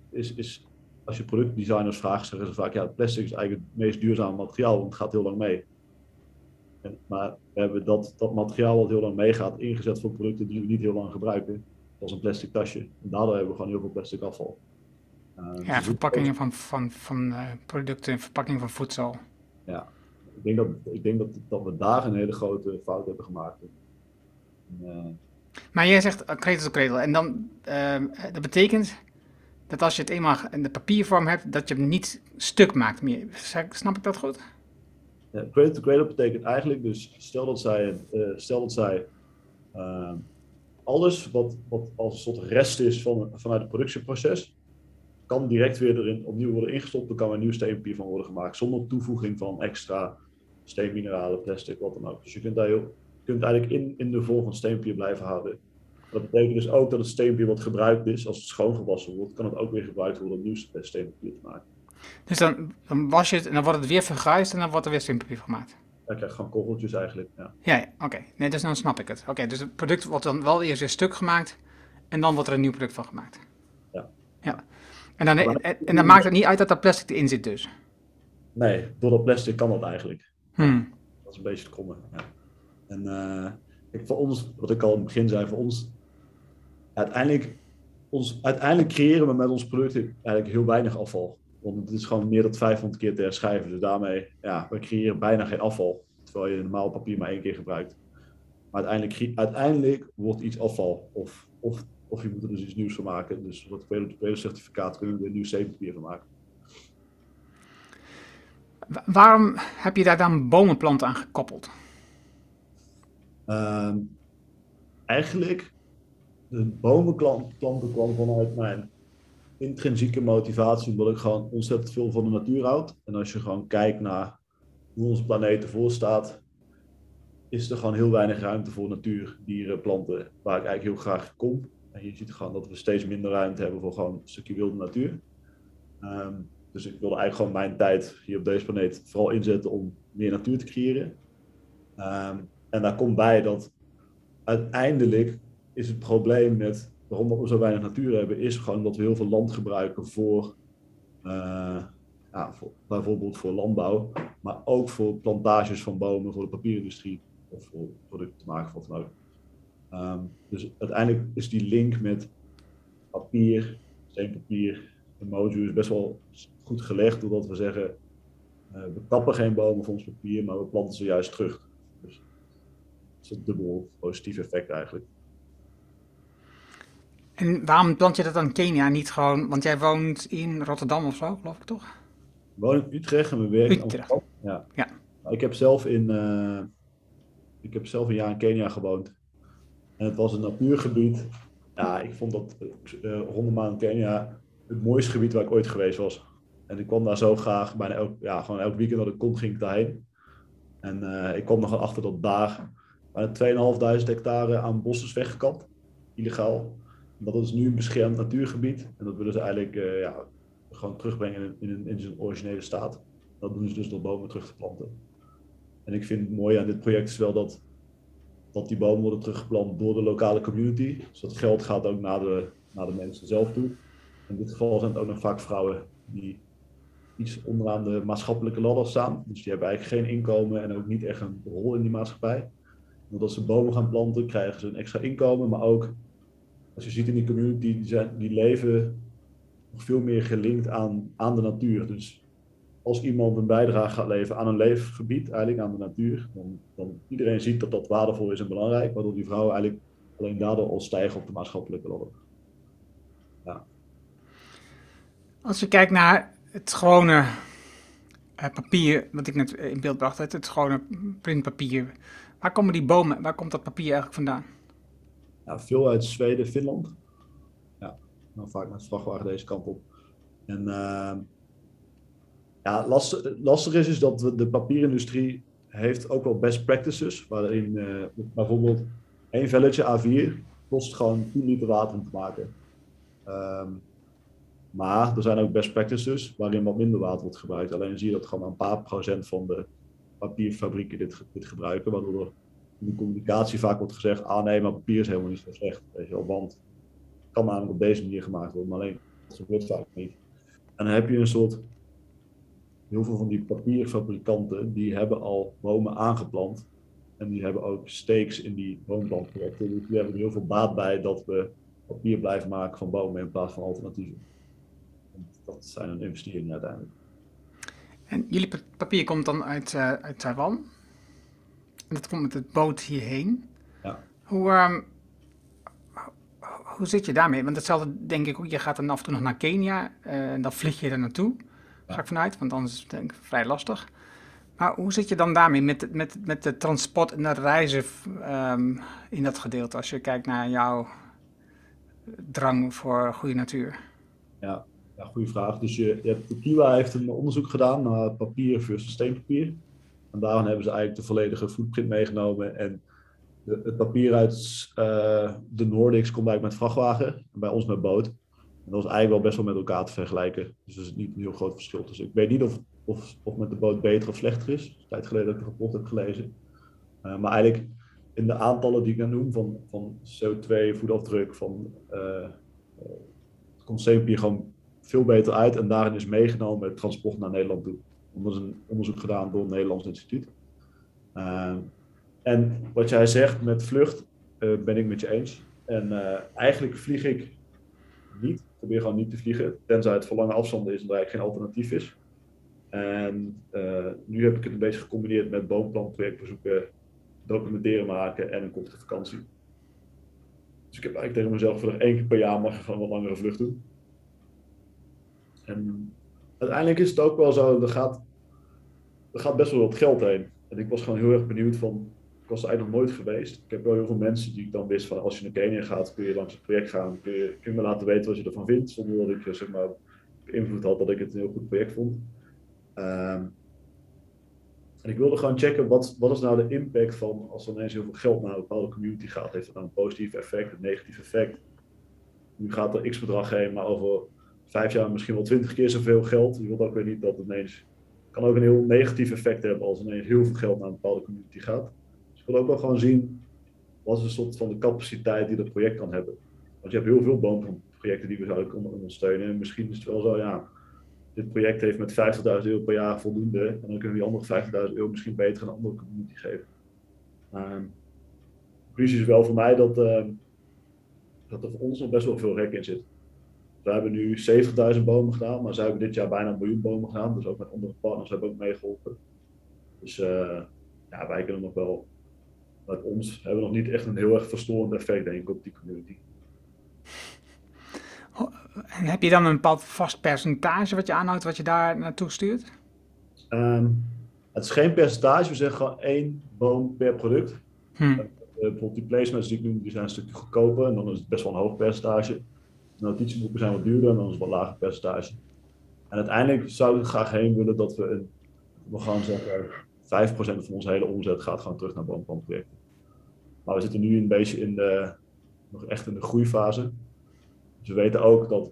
is, is als je productdesigners vraagt, zeggen ze vaak, ja, plastic is eigenlijk het meest duurzame materiaal, want het gaat heel lang mee. En, maar we hebben dat, dat materiaal wat heel lang meegaat ingezet voor producten die we niet heel lang gebruiken, als een plastic tasje. En daardoor hebben we gewoon heel veel plastic afval. Uh, ja, verpakkingen van, van, van uh, producten, verpakkingen van voedsel. Ja, ik denk, dat, ik denk dat, dat we daar een hele grote fout hebben gemaakt. Uh, maar jij zegt kredel to kredel. En dan, ehm, dat betekent dat als je het eenmaal in de papiervorm hebt, dat je hem niet stuk maakt meer. Snap ik dat goed? Ja, cradle to cradle betekent eigenlijk dus, stel dat zij, stel dat zij ehm, alles wat, wat als een soort rest is van, vanuit het productieproces, kan direct weer erin opnieuw worden ingestopt. Er kan een nieuw steenpapier van worden gemaakt zonder toevoeging van extra steenmineralen, plastic, wat dan ook. Dus je kunt, daar heel, kunt eigenlijk in, in de vol van steenpapier blijven houden. Dat betekent dus ook dat het steenpapier wat gebruikt is, als het schoongewassen wordt, kan het ook weer gebruikt worden om nieuw steenpapier te maken. Dus dan, dan was je het en dan wordt het weer vergruist en dan wordt er weer steenpapier gemaakt? Dan krijg je gewoon korreltjes eigenlijk, ja. Ja, ja oké. Nee, dus dan snap ik het. Oké, dus het product wordt dan wel eerst weer stuk gemaakt en dan wordt er een nieuw product van gemaakt. Ja. Ja. En dan, en, dan maakt het niet uit dat er plastic erin zit dus? Nee, door dat plastic kan dat eigenlijk. Hmm. Dat is een beetje het komen. Ja. En uh, ik, voor ons, wat ik al in het begin zei, voor ons, uiteindelijk, ons, uiteindelijk creëren we met ons product eigenlijk heel weinig afval. Want het is gewoon meer dan 500 keer te herschrijven. Dus daarmee, ja, we creëren bijna geen afval. Terwijl je normaal papier maar één keer gebruikt. Maar uiteindelijk, uiteindelijk wordt iets afval. Of, of of je moet er dus iets nieuws van maken. Dus wat het certificaat kunnen we er nieuw zeepapier van maken. Waarom heb je daar dan bomenplanten aan gekoppeld? Uh, eigenlijk, de bomenplanten kwam vanuit mijn intrinsieke motivatie, omdat ik gewoon ontzettend veel van de natuur houd. En als je gewoon kijkt naar hoe onze planeet ervoor staat, is er gewoon heel weinig ruimte voor natuur, dieren, planten, waar ik eigenlijk heel graag kom. En je ziet gewoon dat we steeds minder ruimte hebben voor gewoon een stukje wilde natuur. Um, dus ik wilde eigenlijk gewoon mijn tijd hier op deze planeet vooral inzetten om meer natuur te creëren. Um, en daar komt bij dat uiteindelijk is het probleem met waarom we zo weinig natuur hebben, is gewoon dat we heel veel land gebruiken voor, uh, ja, voor, bijvoorbeeld voor landbouw, maar ook voor plantages van bomen, voor de papierindustrie of voor producten te maken, wat dan ook. Um, dus uiteindelijk is die link met papier, steenpapier, emoji is best wel goed gelegd, doordat we zeggen, uh, we kappen geen bomen van ons papier, maar we planten ze juist terug. Dat is een dubbel positief effect eigenlijk. En waarom plant je dat dan Kenia niet gewoon, want jij woont in Rotterdam of zo, geloof ik toch? Ik woon in Utrecht en we werken in Amsterdam. Ja. ja. Ik heb zelf in, uh, ik heb zelf een jaar in Kenia gewoond. En het was een natuurgebied. Ja, ik vond dat uh, eh, Hondenmaan Kenia het mooiste gebied waar ik ooit geweest was. En ik kwam daar zo graag, bijna elk, ja, gewoon elk weekend dat ik kon, ging ik daarheen. En uh, ik kwam nog achter dat daar bijna 2.500 hectare aan bos is weggekapt, illegaal. Dat is nu een beschermd natuurgebied. En dat willen ze eigenlijk uh, ja, gewoon terugbrengen in, in, in, zijn originele staat. Dat doen ze dus door bomen terug te planten. En ik vind het mooi aan dit project is wel dat dat die bomen worden teruggeplant door de lokale community. Dus dat geld gaat ook naar de, naar de mensen zelf toe. In dit geval zijn het ook nog vaak vrouwen die iets onderaan de maatschappelijke ladder staan. Dus die hebben eigenlijk geen inkomen en ook niet echt een rol in die maatschappij. Omdat ze bomen gaan planten, krijgen ze een extra inkomen. Maar ook, als je ziet in die community, die, zijn, die leven nog veel meer gelinkt aan, aan de natuur. Dus als iemand een bijdrage gaat leveren aan een leefgebied, eigenlijk aan de natuur, dan, dan iedereen ziet dat dat waardevol is en belangrijk, waardoor die vrouwen eigenlijk alleen daardoor al stijgen op de maatschappelijke ladder. Ja. Als je kijkt naar het gewone uh, papier, wat ik net in beeld bracht, het gewone printpapier, waar komen die bomen, waar komt dat papier eigenlijk vandaan? Ja, veel uit Zweden, Finland. Ja, dan vaak met vrachtwagen deze kant op. En uh, ja, lastig, lastig is, is dat de papierindustrie heeft ook wel best practices, waarin uh, bijvoorbeeld één velletje A4 kost gewoon 10 liter water om te maken. Um, maar er zijn ook best practices waarin wat minder water wordt gebruikt. Alleen zie je dat gewoon een paar procent van de papierfabrieken dit, dit gebruiken, waardoor in de communicatie vaak wordt gezegd, ah nee, maar papier is helemaal niet zo slecht. Weet je wel, want het kan namelijk op deze manier gemaakt worden, maar alleen dat gebeurt vaak niet. En dan heb je een soort heel veel van die papierfabrikanten, die hebben al bomen aangeplant. En die hebben ook stakes in die boomplantprojecten. Dus die hebben er heel veel baat bij dat we papier blijven maken van bomen in plaats van alternatieven. En dat zijn een investeringen uiteindelijk. En jullie papier komt dan uit, uh, uit Taiwan. En dat komt met het boot hierheen. Ja. Hoe, um, hoe zit je daarmee? Want hetzelfde denk ik ook, je gaat dan af en toe nog naar Kenia. Uh, en dan vlieg je er naartoe. Ga ik vanuit, want anders is het denk ik vrij lastig. Maar hoe zit je dan daarmee met, met, met de transport en het reizen um, in dat gedeelte, als je kijkt naar jouw drang voor goede natuur? Ja, ja goede vraag. Dus je, je hebt, Kiwa heeft een onderzoek gedaan naar papier versus steenpapier. En daarin hebben ze eigenlijk de volledige footprint meegenomen. En de, het papier uit uh, de Nordics komt eigenlijk met vrachtwagen, bij ons met boot. En dat is eigenlijk wel best wel met elkaar te vergelijken. Dus er is niet een heel groot verschil tussen. Ik weet niet of, of, of met de boot beter of slechter is. Een tijd geleden dat ik een rapport heb gelezen. Uh, maar eigenlijk in de aantallen die ik dan noem van, van CO2, voetafdruk, van uh, gewoon veel beter uit. En daarin is meegenomen het transport naar Nederland toe. Er is een onderzoek gedaan door het Nederlands Instituut. Uh, en wat jij zegt met vlucht, ben ik met je eens. En eigenlijk vlieg ik niet probeer gewoon niet te vliegen, tenzij het voor lange afstanden is en er eigenlijk geen alternatief is. En uh, nu heb ik het een beetje gecombineerd met boomplantprojectbezoeken, documenteren maken en een korte vakantie. Dus ik heb eigenlijk tegen mezelf voor één keer per jaar mag ik gewoon wat langere vlucht doen. En uiteindelijk is het ook wel zo, er gaat, er gaat best wel wat geld heen. En ik was gewoon heel erg benieuwd van, was er eigenlijk nog nooit geweest. Ik heb wel heel veel mensen die ik dan wist van als je naar Kenia gaat, kun je langs het project gaan, kun je, kun je me laten weten wat je ervan vindt, zonder dat ik zeg maar invloed had dat ik het een heel goed project vond. Um, en ik wilde gewoon checken, wat, wat is nou de impact van als er ineens heel veel geld naar een bepaalde community gaat? Heeft dat nou een positief effect, een negatief effect? Nu gaat er x bedrag heen, maar over vijf jaar misschien wel twintig keer zoveel geld. Je wilt ook weer niet dat het ineens... kan ook een heel negatief effect hebben als ineens heel veel geld naar een bepaalde community gaat ik wil ook wel gewoon zien wat is een soort van de capaciteit die dat project kan hebben. Want je hebt heel veel boomprojecten die we zouden kunnen ondersteunen. En misschien is het wel zo, ja, dit project heeft met 50.000 euro per jaar voldoende. En dan kunnen we die andere 50.000 euro misschien beter aan een andere community geven. Um, de conclusie is wel voor mij dat, uh, dat er voor ons nog best wel veel rek in zit. We hebben nu 70.000 bomen gedaan, maar zij hebben dit jaar bijna een miljoen bomen gedaan. Dus ook met andere partners hebben ook meegeholpen. Dus uh, ja, wij kunnen nog wel met ons hebben we nog niet echt een heel erg verstorend effect, denk ik, op die community. En heb je dan een bepaald vast percentage wat je aanhoudt, wat je daar naartoe stuurt? Um, het is geen percentage, we zeggen gewoon één boom per product. Hmm. Uh, bijvoorbeeld die placements die ik noem, die zijn een stukje goedkoper en dan is het best wel een hoog percentage. Notitieboeken zijn wat duurder en dan is wat lager percentage. En uiteindelijk zou ik graag heen willen dat we een, we gaan zeggen, 5% van onze hele omzet gaat gewoon terug naar boomplantprojecten. Maar we zitten nu een beetje in de, nog echt in de groeifase. Dus we weten ook dat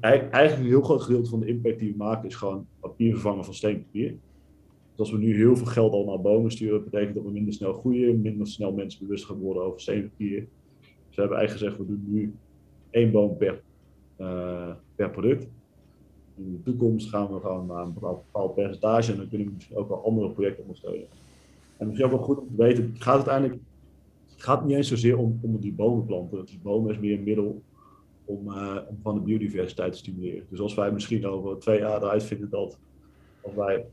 eigenlijk een heel groot gedeelte van de impact die we maken is gewoon papier vervangen van steenpapier. Dus als we nu heel veel geld al naar bomen sturen, betekent dat we minder snel groeien, minder snel mensen bewust gaan worden over zeewier. Dus we hebben eigenlijk gezegd, we doen nu één boom per, uh, per product. In de toekomst gaan we gewoon naar een bepaald percentage en dan kunnen we misschien ook wel andere projecten ondersteunen. En misschien ook wel goed om te weten, het gaat uiteindelijk gaat niet eens zozeer om, om die bomen planten. Die bomen is meer een middel om, uh, om van de biodiversiteit te stimuleren. Dus als wij misschien over twee jaar eruit vinden dat als wij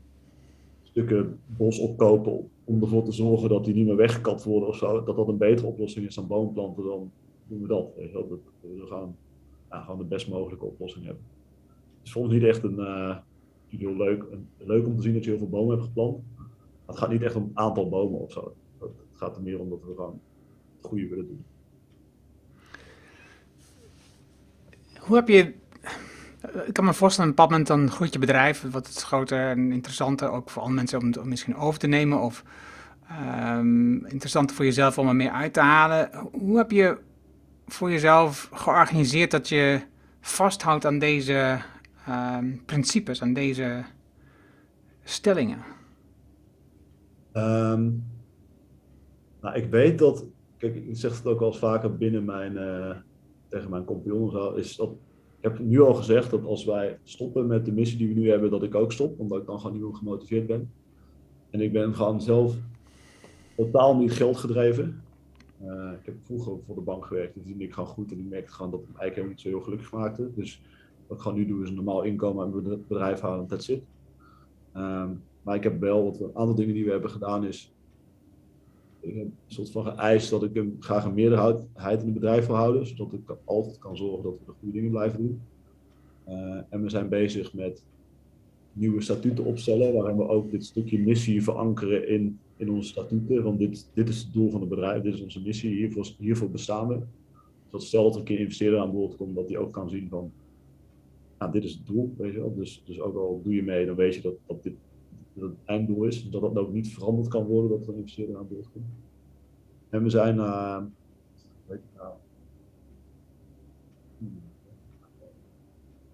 stukken bos opkopen om ervoor te zorgen dat die niet meer weggekapt worden of zo, dat dat een betere oplossing is dan boomplanten, dan doen we dat. Dat we ja, gewoon de best mogelijke oplossing hebben. Het is volgens niet echt een, uh, heel leuk, leuk om te zien dat je heel veel bomen hebt geplant. Het gaat niet echt om een aantal bomen of zo. Het gaat er meer om dat we gewoon het goede willen doen. Hoe heb je ik kan me voorstellen, een bepaald moment dan groeit je bedrijf, wat het groter en interessanter, ook voor alle mensen om het misschien over te nemen of um, interessanter voor jezelf om er meer uit te halen. Hoe heb je voor jezelf georganiseerd dat je vasthoudt aan deze um, principes, aan deze stellingen? Um, nou, ik weet dat, kijk, ik zeg het ook eens vaker binnen mijn, uh, tegen mijn compagnon, is dat ik heb nu al gezegd dat als wij stoppen met de missie die we nu hebben, dat ik ook stop, omdat ik dan gewoon meer gemotiveerd ben. En ik ben gewoon zelf totaal niet geld gedreven. Uh, ik heb vroeger voor de bank gewerkt, die ik gewoon goed en ik merkte gewoon dat het eigenlijk niet zo heel gelukkig maakte. Dus wat ik gewoon nu doe is een normaal inkomen en het bedrijf houden, dat zit. Um, maar ik heb wel, wat een aantal dingen die we hebben gedaan is, ik heb een soort van geëist dat ik hem graag een meerderheid in het bedrijf wil houden, zodat ik altijd kan zorgen dat we de goede dingen blijven doen. Uh, en we zijn bezig met nieuwe statuten opstellen, waarin we ook dit stukje missie verankeren in, in onze statuten. Want dit, dit is het doel van het bedrijf, dit is onze missie, hiervoor, hiervoor bestaan we. Dus stel dat er een keer investeerder aan boord komt, dat hij ook kan zien van, nou, dit is het doel, weet je wel. Dus, dus ook al doe je mee, dan weet je dat, dat dit dat het einddoel is. Dat dat ook niet veranderd kan worden dat er een investeerder aan boord komt. En we zijn, uh, weet je nou,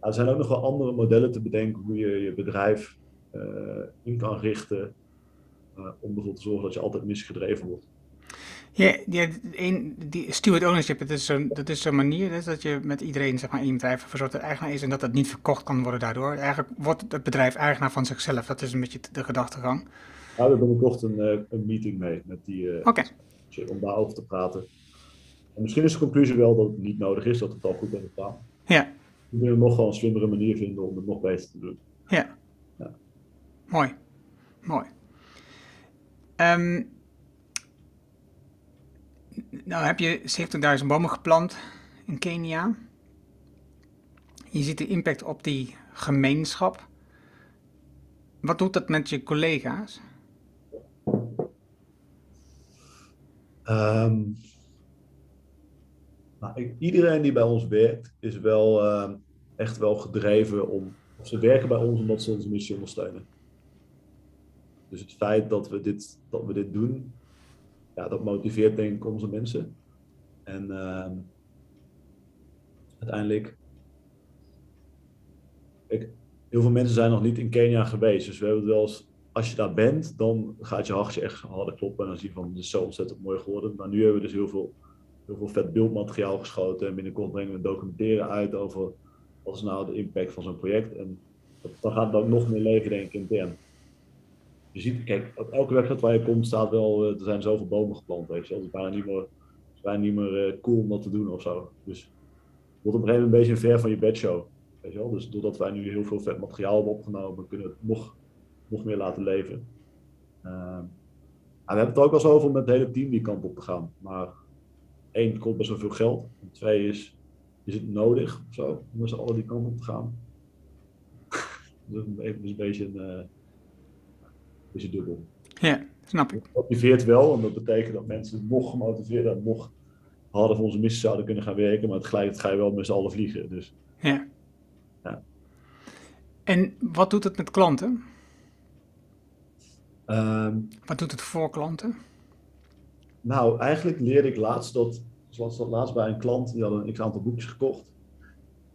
er zijn ook nog wel andere modellen te bedenken hoe je je bedrijf uh, in kan richten om ervoor te zorgen dat je altijd misgedreven wordt. Ja, ja een, die steward ownership, dat is zo'n zo manier dus dat je met iedereen zeg maar, in je bedrijf een soort eigenaar is en dat dat niet verkocht kan worden daardoor. Eigenlijk wordt het bedrijf eigenaar van zichzelf. Dat is een beetje de gedachtegang. Nou, we hebben binnenkort een, uh, een meeting mee met die, uh, okay. om daarover te praten. En misschien is de conclusie wel dat het niet nodig is, dat het al goed is gedaan. Ja. We willen nog wel een slimmere manier vinden om het nog beter te doen. Ja. ja. Mooi. Mooi. Um, nou heb je 70.000 bomen geplant in Kenia. Je ziet de impact op die gemeenschap. Wat doet dat met je collega's? Um, nou, ik, iedereen die bij ons werkt, is wel uh, echt wel gedreven om. Ze werken bij ons omdat ze onze missie ondersteunen. Dus het feit dat we dit, dat we dit doen, ja, dat motiveert denk ik onze mensen. En uh, uiteindelijk, ik, heel veel mensen zijn nog niet in Kenia geweest. Dus we hebben het wel eens, als je daar bent, dan gaat je hartje echt harder kloppen. En dan zie je van, het is zo ontzettend mooi geworden. Maar nu hebben we dus heel veel, heel veel vet beeldmateriaal geschoten. En binnenkort brengen we documentaire uit over wat is nou de impact van zo'n project. En dan gaat het ook nog meer leven denk ik intern je ziet, kijk, op elke website waar je komt staat wel, uh, er zijn zoveel bomen geplant, weet je wel. Het is bijna niet meer, is bijna niet meer uh, cool om dat te doen of zo. Dus het wordt op een gegeven moment een beetje ver van je bedshow, weet je wel. Dus doordat wij nu heel veel vet materiaal hebben opgenomen, kunnen we het nog, nog meer laten leven. Uh, we hebben het ook wel zo over om met het hele team die kant op te gaan. Maar één, het kost best wel veel geld. Twee is, is het nodig om met z'n allen die kant op te gaan? dus even een beetje een is het dubbel. Ja, snap ik. Het motiveert wel, en dat betekent dat mensen nog gemotiveerder en nog harder voor onze missie zouden kunnen gaan werken, maar tegelijkertijd ga je wel met z'n allen vliegen. Dus. Ja. ja. En wat doet het met klanten? Um, wat doet het voor klanten? Nou, eigenlijk leerde ik laatst dat, zoals dat laatst bij een klant, die had een x aantal boekjes gekocht.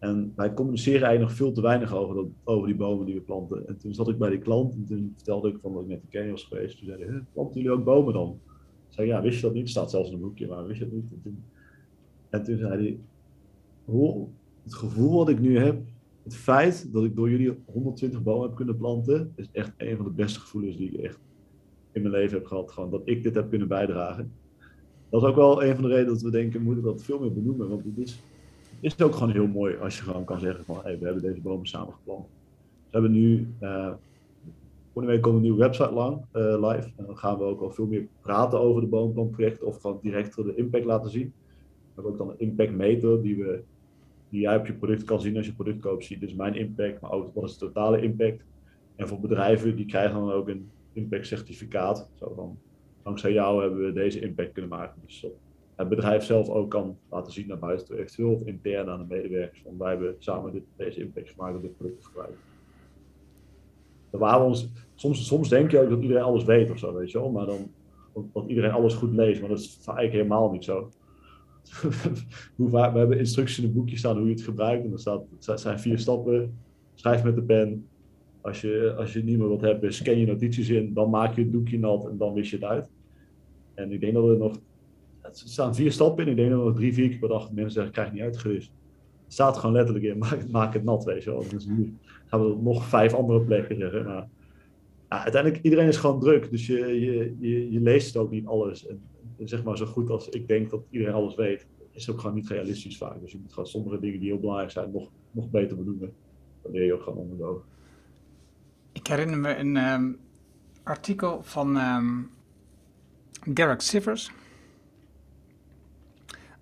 En wij communiceren eigenlijk nog veel te weinig over, over die bomen die we planten. En toen zat ik bij die klant en toen vertelde ik van dat ik net in Kenia was geweest. Toen zei hij, planten jullie ook bomen dan? Ik zei, ja, wist je dat niet? Het staat zelfs in een boekje, maar wist je dat niet? En toen, en toen zei hij, hoe, het gevoel wat ik nu heb, het feit dat ik door jullie 120 bomen heb kunnen planten, is echt een van de beste gevoelens die ik echt in mijn leven heb gehad. Gewoon dat ik dit heb kunnen bijdragen. Dat is ook wel een van de redenen dat we denken, we moeten dat veel meer benoemen. Want het is, het is ook gewoon heel mooi als je gewoon kan zeggen van, hey, we hebben deze bomen samen geplant. We hebben nu, uh, volgende week komt een nieuwe website lang, uh, live. En dan gaan we ook al veel meer praten over de boomplantproject of gewoon direct de impact laten zien. We hebben ook dan een impact meter die we die jij op je product kan zien als je product koopt. Zie dus mijn impact, maar ook wat is de totale impact. En voor bedrijven, die krijgen dan ook een impact certificaat. Zo van, dankzij jou hebben we deze impact kunnen maken. Dus het bedrijf zelf ook kan laten zien naar buiten, eventueel of intern aan de medewerkers. Want wij hebben samen dit, deze impact gemaakt op dit product ons, soms, soms denk je ook dat iedereen alles weet of zo, weet je wel. Maar dan, dat iedereen alles goed leest, maar dat is eigenlijk helemaal niet zo. we hebben instructies in het boekje staan hoe je het gebruikt. En dan staat, zijn vier stappen. Schrijf met de pen. Als je, als je niet meer wat hebt, scan je notities in. Dan maak je het doekje nat en dan wist je het uit. En ik denk dat er nog... Er staan vier stappen in. Ik denk dat nog drie, vier keer per dag mensen zeggen, krijg niet uitgewist. Het staat gewoon letterlijk in, maak, maak het nat, weet je wel. Dus nu gaan we nog vijf andere plekken zeggen. Maar uiteindelijk, iedereen is gewoon druk. Dus je, je, je, leest ook niet alles. En, zeg maar zo goed als ik denk dat iedereen alles weet, is ook gewoon niet realistisch vaak. Dus je moet gewoon sommige dingen die heel belangrijk zijn nog, nog beter benoemen. Dan leer je ook gewoon onder Ik herinner me een um, artikel van um, Derek Sivers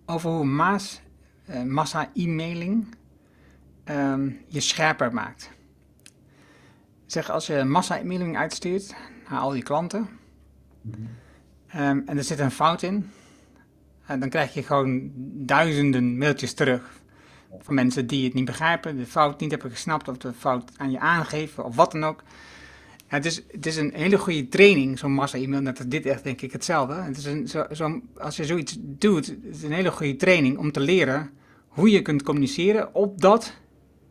over hoe maas, uh, massa-e-mailing um, je scherper maakt. Zeg, als je massa-e-mailing uitstuurt naar al je klanten. Um, en er zit een fout in. En dan krijg je gewoon duizenden mailtjes terug van mensen die het niet begrijpen, de fout niet hebben gesnapt of de fout aan je aangeven of wat dan ook. Het, is, het is een hele goede training, zo'n massa-e-mail. Net als dit echt, denk ik, hetzelfde. Het is een, zo, zo, als je zoiets doet, het is een hele goede training om te leren hoe je kunt communiceren, opdat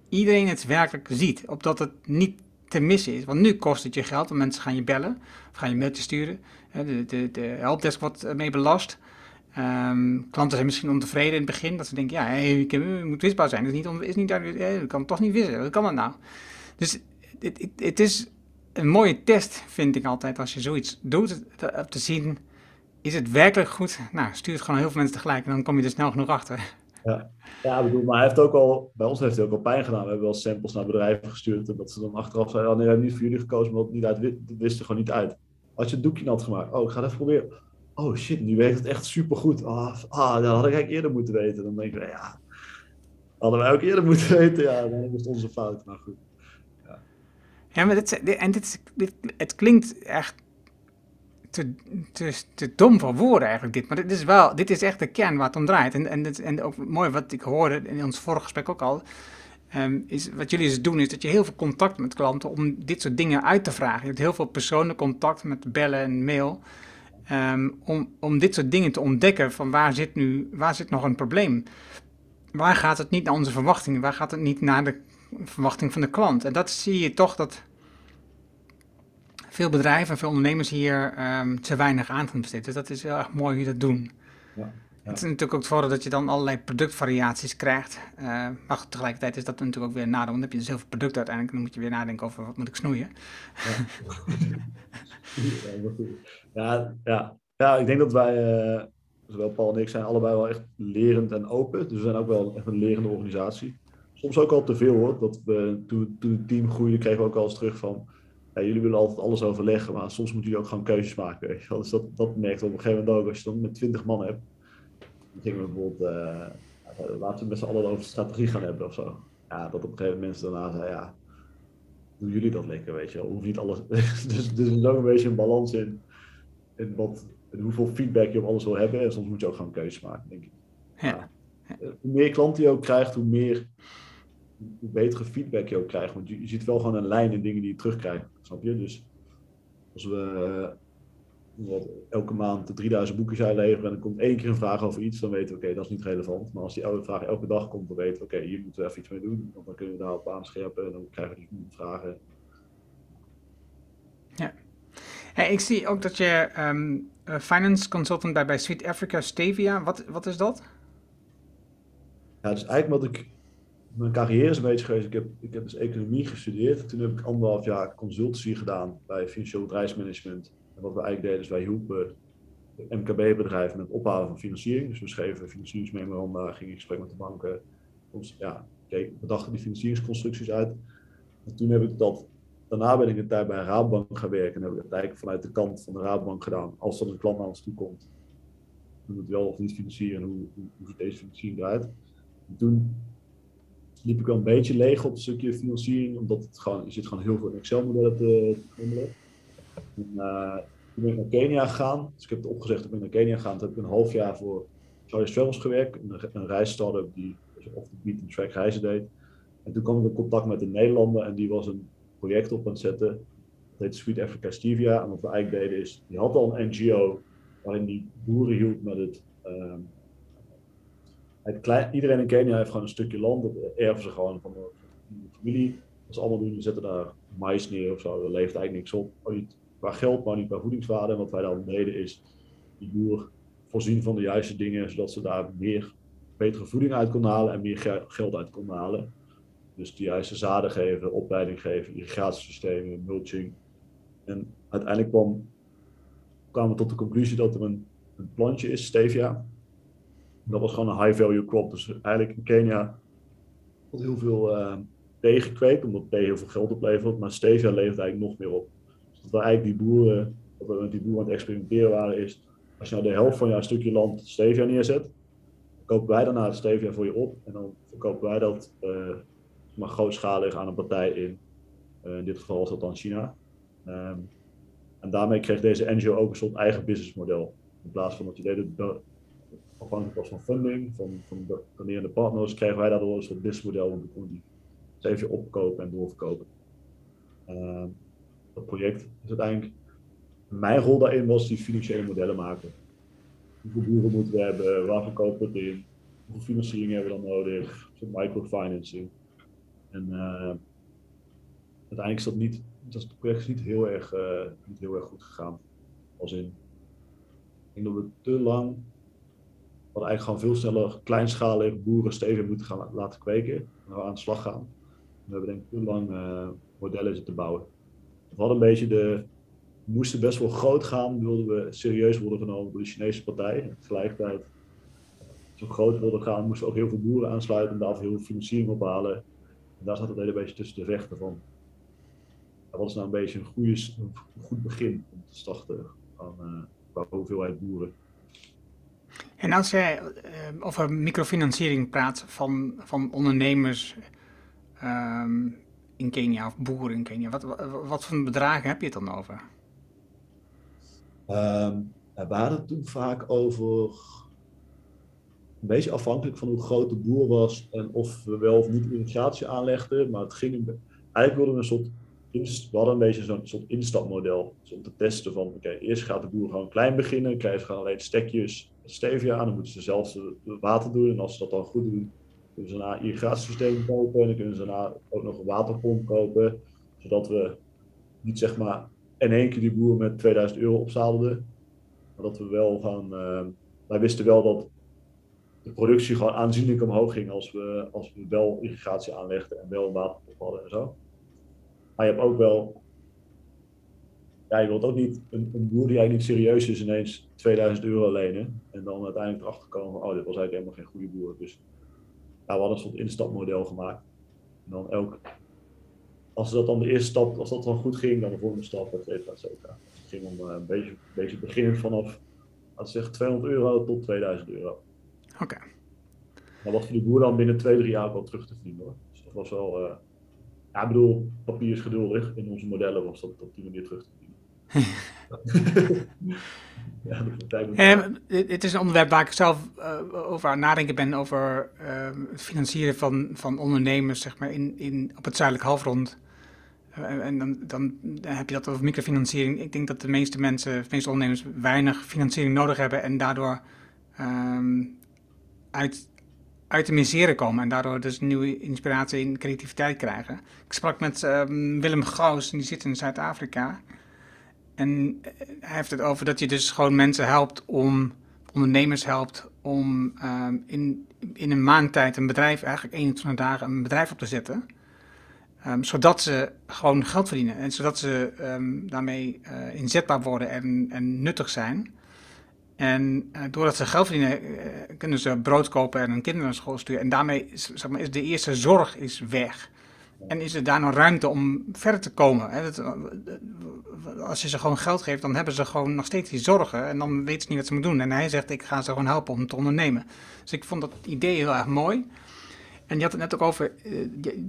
iedereen het werkelijk ziet. Opdat het niet te missen is. Want nu kost het je geld, want mensen gaan je bellen of gaan je mailtje sturen. De, de, de helpdesk wordt mee belast. Um, klanten zijn misschien ontevreden in het begin, dat ze denken, ja, hey, je moet wisbaar zijn. Dat is niet, is niet hey, kan toch niet wissen. Hoe kan dat nou? Dus het, is een mooie test, vind ik altijd, als je zoiets doet, om te zien, is het werkelijk goed? Nou, stuur het gewoon heel veel mensen tegelijk en dan kom je er snel genoeg achter. Ja, ja bedoel, maar hij heeft ook al, bij ons heeft hij ook al pijn gedaan. We hebben wel samples naar bedrijven gestuurd en dat ze dan achteraf zeiden, oh nee, we hebben niet voor jullie gekozen, maar niet uit, wist er gewoon niet uit. Als je het doekje nat gemaakt, oh, ik ga het even proberen. Oh shit, nu weet het echt supergoed. Ah, ah, dat had ik eigenlijk eerder moeten weten. Dan denk ik, ja, hadden wij ook eerder moeten weten. Ja, dan is het onze fout. Maar goed. Ja, maar dit, en dit, het klinkt echt te, te, te dom voor woorden eigenlijk dit. Maar dit is wel, dit is echt de kern waar het om draait. En, en, dit, en ook mooi wat ik hoorde in ons vorige gesprek ook al. Um, is, wat jullie dus doen is dat je heel veel contact met klanten om dit soort dingen uit te vragen. Je hebt heel veel persoonlijk contact met bellen en mail. Um, om, om dit soort dingen te ontdekken van waar zit nu, waar zit nog een probleem? Waar gaat het niet naar onze verwachtingen? Waar gaat het niet naar de verwachting van de klant? En dat zie je toch dat veel bedrijven en veel ondernemers hier um, te weinig aandacht besteden. Dus dat is heel erg mooi hoe je dat doen. Ja. Het is natuurlijk ook het voordeel dat je dan allerlei productvariaties krijgt. Uh, maar tegelijkertijd is dat natuurlijk ook weer een nadeel. Dan heb je dus heel veel producten uiteindelijk. Dan moet je weer nadenken over wat moet ik snoeien. Ja, ja, ja. ik denk dat wij, uh, zowel Paul en ik, zijn allebei wel echt lerend en open. Dus we zijn ook wel echt een lerende organisatie. Soms ook al te veel hoor. Dat we, toen, toen het team groeide, kregen we ook al eens terug van... Ja, jullie willen altijd alles overleggen, maar soms moeten jullie ook gewoon keuzes maken. Weet je Dus dat, dat merkt op een gegeven moment ook. Als je dan met twintig man hebt, dan gingen we bijvoorbeeld, uh, laten we met z'n allen over strategie gaan hebben of zo. Ja, dat op een gegeven moment daarna zei, ja, doen jullie dat lekker, weet je wel. Hoeft niet alles, dus, dus er is ook een beetje een balans in, in, wat, in hoeveel feedback je op alles wil hebben. En soms moet je ook gewoon keuzes maken, denk ik. Ja. Hoe meer klanten je ook krijgt, hoe meer, hoe betere feedback je ook krijgt. Want je, je ziet wel gewoon een lijn in dingen die je terugkrijgt, snap je? Dus als we elke maand 3000 boeken zou leveren en er komt één keer een vraag over iets, dan weten we, oké, dat is niet relevant. Maar als die oude vraag elke dag komt, dan weten we, oké, hier moeten we even iets mee doen. Want dan kunnen we daarop aanscherpen en dan krijgen we die vragen. Ja. Hey, ik zie ook dat je um, finance consultant bij, bij Sweet Africa Stevia, wat, wat is dat? Ja, dus eigenlijk wat ik mijn carrière is een beetje geweest. Ik heb, ik heb dus economie gestudeerd. Toen heb ik anderhalf jaar consultancy gedaan bij financieel bedrijfsmanagement. En wat we eigenlijk deden is wij hielpen MKB-bedrijven met ophalen van financiering. Dus we schreven financieringsmemoranda, gingen in gesprek met de banken. Ons, ja, we dachten die financieringsconstructies uit. En toen heb ik dat, daarna ben ik een tijd bij een Raadbank gaan werken. En heb ik het eigenlijk vanuit de kant van de Raadbank gedaan. Als er een klant naar ons toe komt, dan moet wel of niet financieren en hoe, hoe, hoe ziet deze financiering eruit. En toen liep ik wel een beetje leeg op het stukje financiering, omdat het gewoon, je zit gewoon heel veel Excel-modellen te. En, uh, toen ben ik naar Kenia gegaan. Dus ik heb het opgezegd, ik ben naar Kenia gegaan. Toen heb ik een half jaar voor Charlie's Travels gewerkt, een, een reisstartup die dus off the beaten track reizen deed. En toen kwam ik in contact met een Nederlander en die was een project op aan het zetten. Dat heet Sweet Africa Stevia. En wat we eigenlijk deden is, die had al een NGO waarin die boeren hielp met het um, iedereen in Kenia heeft gewoon een stukje land. Dat erven ze gewoon van de, familie. Dat ze allemaal doen, ze zetten daar mais neer of zo. Er leeft eigenlijk niks op. Niet qua geld, maar niet qua voedingswaarde. En wat wij dan deden is die boer voorzien van de juiste dingen, zodat ze daar meer betere voeding uit konden halen en meer geld uit konden halen. Dus de juiste zaden geven, opleiding geven, irrigatiesystemen, mulching. En uiteindelijk kwam, kwamen we tot de conclusie dat er een, een plantje is, stevia, dat was gewoon een high value crop. Dus eigenlijk in Kenia wordt heel veel uh, thee gekweekt, omdat thee heel veel geld oplevert. Maar stevia levert eigenlijk nog meer op. Dus dat we eigenlijk die boeren, dat we met die boeren aan het experimenteren waren, is als je nou de helft van jouw stukje land stevia neerzet, kopen wij daarna het stevia voor je op. En dan verkopen wij dat uh, maar grootschalig aan een partij in. Uh, in dit geval was dat dan China. Um, en daarmee kreeg deze NGO ook een soort eigen businessmodel. In plaats van dat je de, afhankelijk was van funding, van, van de donerende partners, kregen wij daardoor een soort businessmodel, we konden die even opkopen en doorverkopen. Uh, dat project is uiteindelijk, mijn rol daarin was die financiële modellen maken. Hoeveel boeren moeten we hebben, waar verkopen we het in, hoeveel financiering hebben we dan nodig, microfinancing. En uh, uiteindelijk is dat niet, dat het project is niet heel erg, uh, niet heel erg goed gegaan. Als in, ik denk dat we te lang hadden eigenlijk gewoon veel sneller kleinschalig boeren stevig moeten gaan laten kweken. En we aan de slag gaan. We hebben denk ik heel lang uh, modellen zitten bouwen. We hadden een beetje de, we moesten best wel groot gaan, wilden we serieus worden genomen door de Chinese partij. En tegelijkertijd, zo groot wilden gaan, moesten we ook heel veel boeren aansluiten en daar heel veel financiering ophalen. En daar zat het hele beetje tussen de vechten van. wat is nou een beetje een, goede, een goed begin om te starten aan, uh, qua hoeveelheid boeren. En als jij uh, over microfinanciering praat van, van ondernemers um, in Kenia of boeren in Kenia, wat, wat, voor bedragen heb je het dan over? Um, we hadden het toen vaak over een beetje afhankelijk van hoe groot de boer was en of we wel of niet irrigatie aanlegden. Maar het ging, eigenlijk wilden we een soort, we hadden een beetje zo'n soort instapmodel. Dus om te testen van, oké, eerst gaat de boer gewoon klein beginnen, krijgt gewoon alleen stekjes stevia aan. Dan moeten ze zelf water doen. En als ze dat dan goed doen, kunnen ze een irrigatiesysteem kopen. En dan kunnen ze daarna ook nog een waterpomp kopen. Zodat we niet zeg maar in één keer die boer met 2000 euro opzadelden. Maar dat we wel gaan. Uh, wij wisten wel dat de productie gewoon aanzienlijk omhoog ging als we, als we wel irrigatie aanlegden en wel een waterpomp hadden en zo. Maar je hebt ook wel ja, je wilt ook niet een, een, boer die eigenlijk niet serieus is ineens 2000 euro lenen. En dan uiteindelijk erachter komen van, oh, dit was eigenlijk helemaal geen goede boer. Dus ja, we hadden een soort instapmodel gemaakt. En dan elk, als dat dan de eerste stap, als dat dan goed ging, dan de volgende stap, et cetera, et cetera. Dus het ging om uh, een beetje, een beetje beginnen vanaf, als zeg 200 euro tot 2000 euro. Oké. Okay. Maar wat voor die boer dan binnen twee, drie jaar wel terug te verdienen hoor. Dus dat was wel, uh, ja, ik bedoel, papier is geduldig. In onze modellen was dat op die manier terug te verdienen ja, eh, het is een onderwerp waar ik zelf uh, over aan nadenken ben, over uh, het financieren van, van ondernemers zeg maar, in, in, op het zuidelijk halfrond. en dan, dan, heb je dat over microfinanciering. Ik denk dat de meeste mensen, de meeste ondernemers, weinig financiering nodig hebben en daardoor ehm, uit, uit de misère komen en daardoor dus nieuwe inspiratie en creativiteit krijgen. Ik sprak met um, Willem Gauws, die zit in Zuid-Afrika. En eh, hij heeft het over dat je dus gewoon mensen helpt om, ondernemers helpt om um, in, in een maand tijd een bedrijf, eigenlijk 21 dagen, een bedrijf op te zetten. Um, zodat ze gewoon geld verdienen en zodat ze daarmee uh, inzetbaar worden en, en nuttig zijn. En uh, doordat ze geld verdienen, uh, kunnen ze brood kopen en hun kinderen naar school sturen. En daarmee is, zeg maar, is de eerste zorg is weg. En is er daar nog ruimte om verder te komen? Hè? Dat, als je ze gewoon geld geeft, dan hebben ze gewoon nog steeds die zorgen. En dan weten ze niet wat ze moeten doen. En hij zegt, ik ga ze gewoon helpen om te ondernemen. Dus ik vond dat idee heel erg mooi. En je had het net ook over,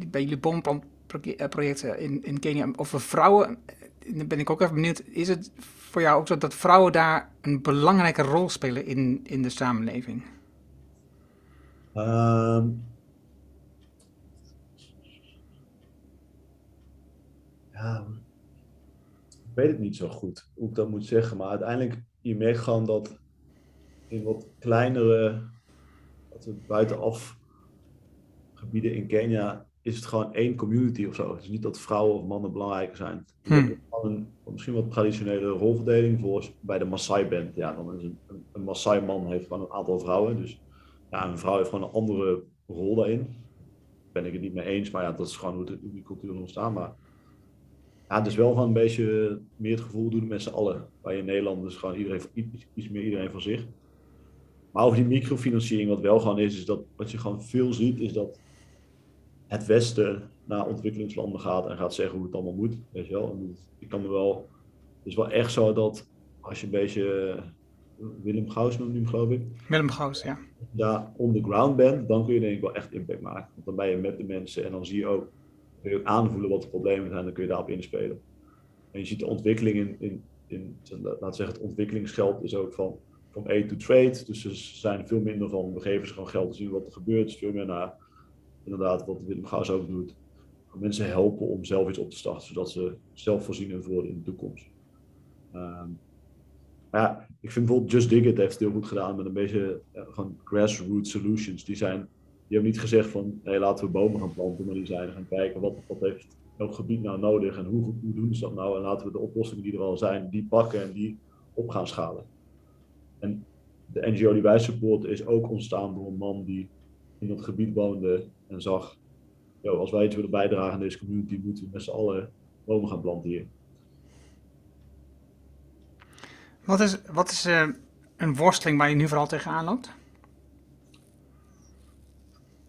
bij jullie bomprojecten in, in Kenia, over vrouwen. Dan ben ik ook even benieuwd, is het voor jou ook zo dat vrouwen daar een belangrijke rol spelen in, in de samenleving? Um, ja, ik weet het niet zo goed hoe ik dat moet zeggen, maar uiteindelijk, je merkt gewoon dat in wat kleinere, dat we buitenaf gebieden in Kenia, is het gewoon één community of zo. Het is niet dat vrouwen of mannen belangrijker zijn. Hmm. Een, misschien wat traditionele rolverdeling. Voor bij de Maasai band, ja, dan is een, een, een Maasai man heeft gewoon een aantal vrouwen. Dus ja, een vrouw heeft gewoon een andere rol daarin. Daar ben ik het niet mee eens, maar ja, dat is gewoon hoe, de, hoe die cultuur ontstaan. Maar ja, dus wel van een beetje meer het gevoel doen met z'n allen. Bij in Nederland is gewoon iedereen, iets, iets meer iedereen van zich. Maar over die microfinanciering, wat wel gewoon is, is dat wat je gewoon veel ziet, is dat het Westen naar ontwikkelingslanden gaat en gaat zeggen hoe het allemaal moet. Weet je wel? En ik kan me wel. Het is wel echt zo dat als je een beetje. Willem Gauws noemt nu, geloof ik. Willem Gauws, ja. Ja, on the ground bent, dan kun je denk ik wel echt impact maken. Want dan ben je met de mensen en dan zie je ook, kun je ook aanvoelen wat de problemen zijn dan kun je daarop inspelen. En je ziet de ontwikkeling in, in, in laten zeggen, het ontwikkelingsgeld is ook van, van aid to trade. Dus ze zijn veel minder van, we geven ze gewoon geld te zien wat er gebeurt. Dus veel meer naar inderdaad, wat Willem Gaas ook doet, mensen helpen om zelf iets op te starten, zodat ze zelfvoorzienend worden in de toekomst. Um, ja, ik vind bijvoorbeeld Just Dig It heeft heel goed gedaan met een beetje uh, gewoon grassroots solutions. Die, zijn, die hebben niet gezegd van hey, laten we bomen gaan planten, maar die zijn gaan kijken wat, wat heeft elk gebied nou nodig en hoe, hoe doen ze dat nou en laten we de oplossingen die er al zijn, die pakken en die op gaan schalen. En de NGO die wij supporten is ook ontstaan door een man die in dat gebied woonde en zag, yo, als wij iets willen bijdragen aan deze community, moeten we met z'n allen bomen gaan planten hier. Wat is, wat is uh, een worsteling waar je nu vooral tegenaan loopt?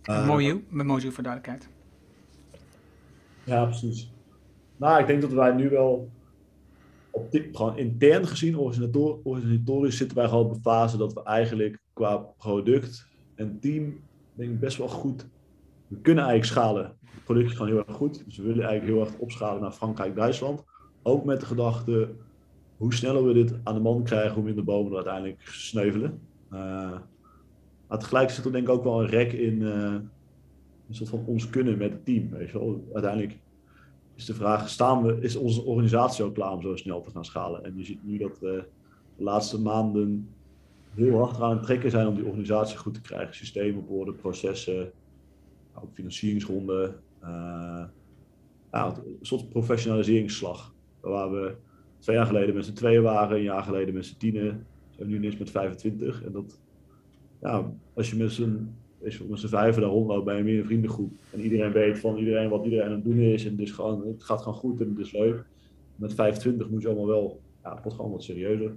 Uh, Moju, met Moju voor duidelijkheid. Ja, precies. Nou, ik denk dat wij nu wel op dit, gewoon intern gezien, organisatorisch, zitten wij gewoon op een fase dat we eigenlijk qua product en team denk ik best wel goed. We kunnen eigenlijk schalen. Het product is gewoon heel erg goed. Dus we willen eigenlijk heel erg opschalen naar Frankrijk, Duitsland. Ook met de gedachte, hoe sneller we dit aan de man krijgen, hoe minder bomen er uiteindelijk sneuvelen. Uh, maar tegelijk zit er denk ik ook wel een rek in uh, een soort van ons kunnen met het team. Weet je wel. Uiteindelijk is de vraag, staan we, is onze organisatie ook klaar om zo snel te gaan schalen? En je ziet nu dat we de laatste maanden heel hard aan het trekken zijn om die organisatie goed te krijgen. Systemen op orde, processen, ook financieringsronden. Uh, ja, een soort professionaliseringsslag. Waar we twee jaar geleden met z'n tweeën waren, een jaar geleden met z'n tienen, zijn we nu ineens met 25. En dat, ja, als je met z'n met z'n vijven daar rondloopt bij een vriendengroep en iedereen weet van iedereen wat iedereen aan het doen is en dus gewoon, het gaat gewoon goed en het is leuk. Met 25 moet je allemaal wel, ja, het wordt gewoon wat serieuzer.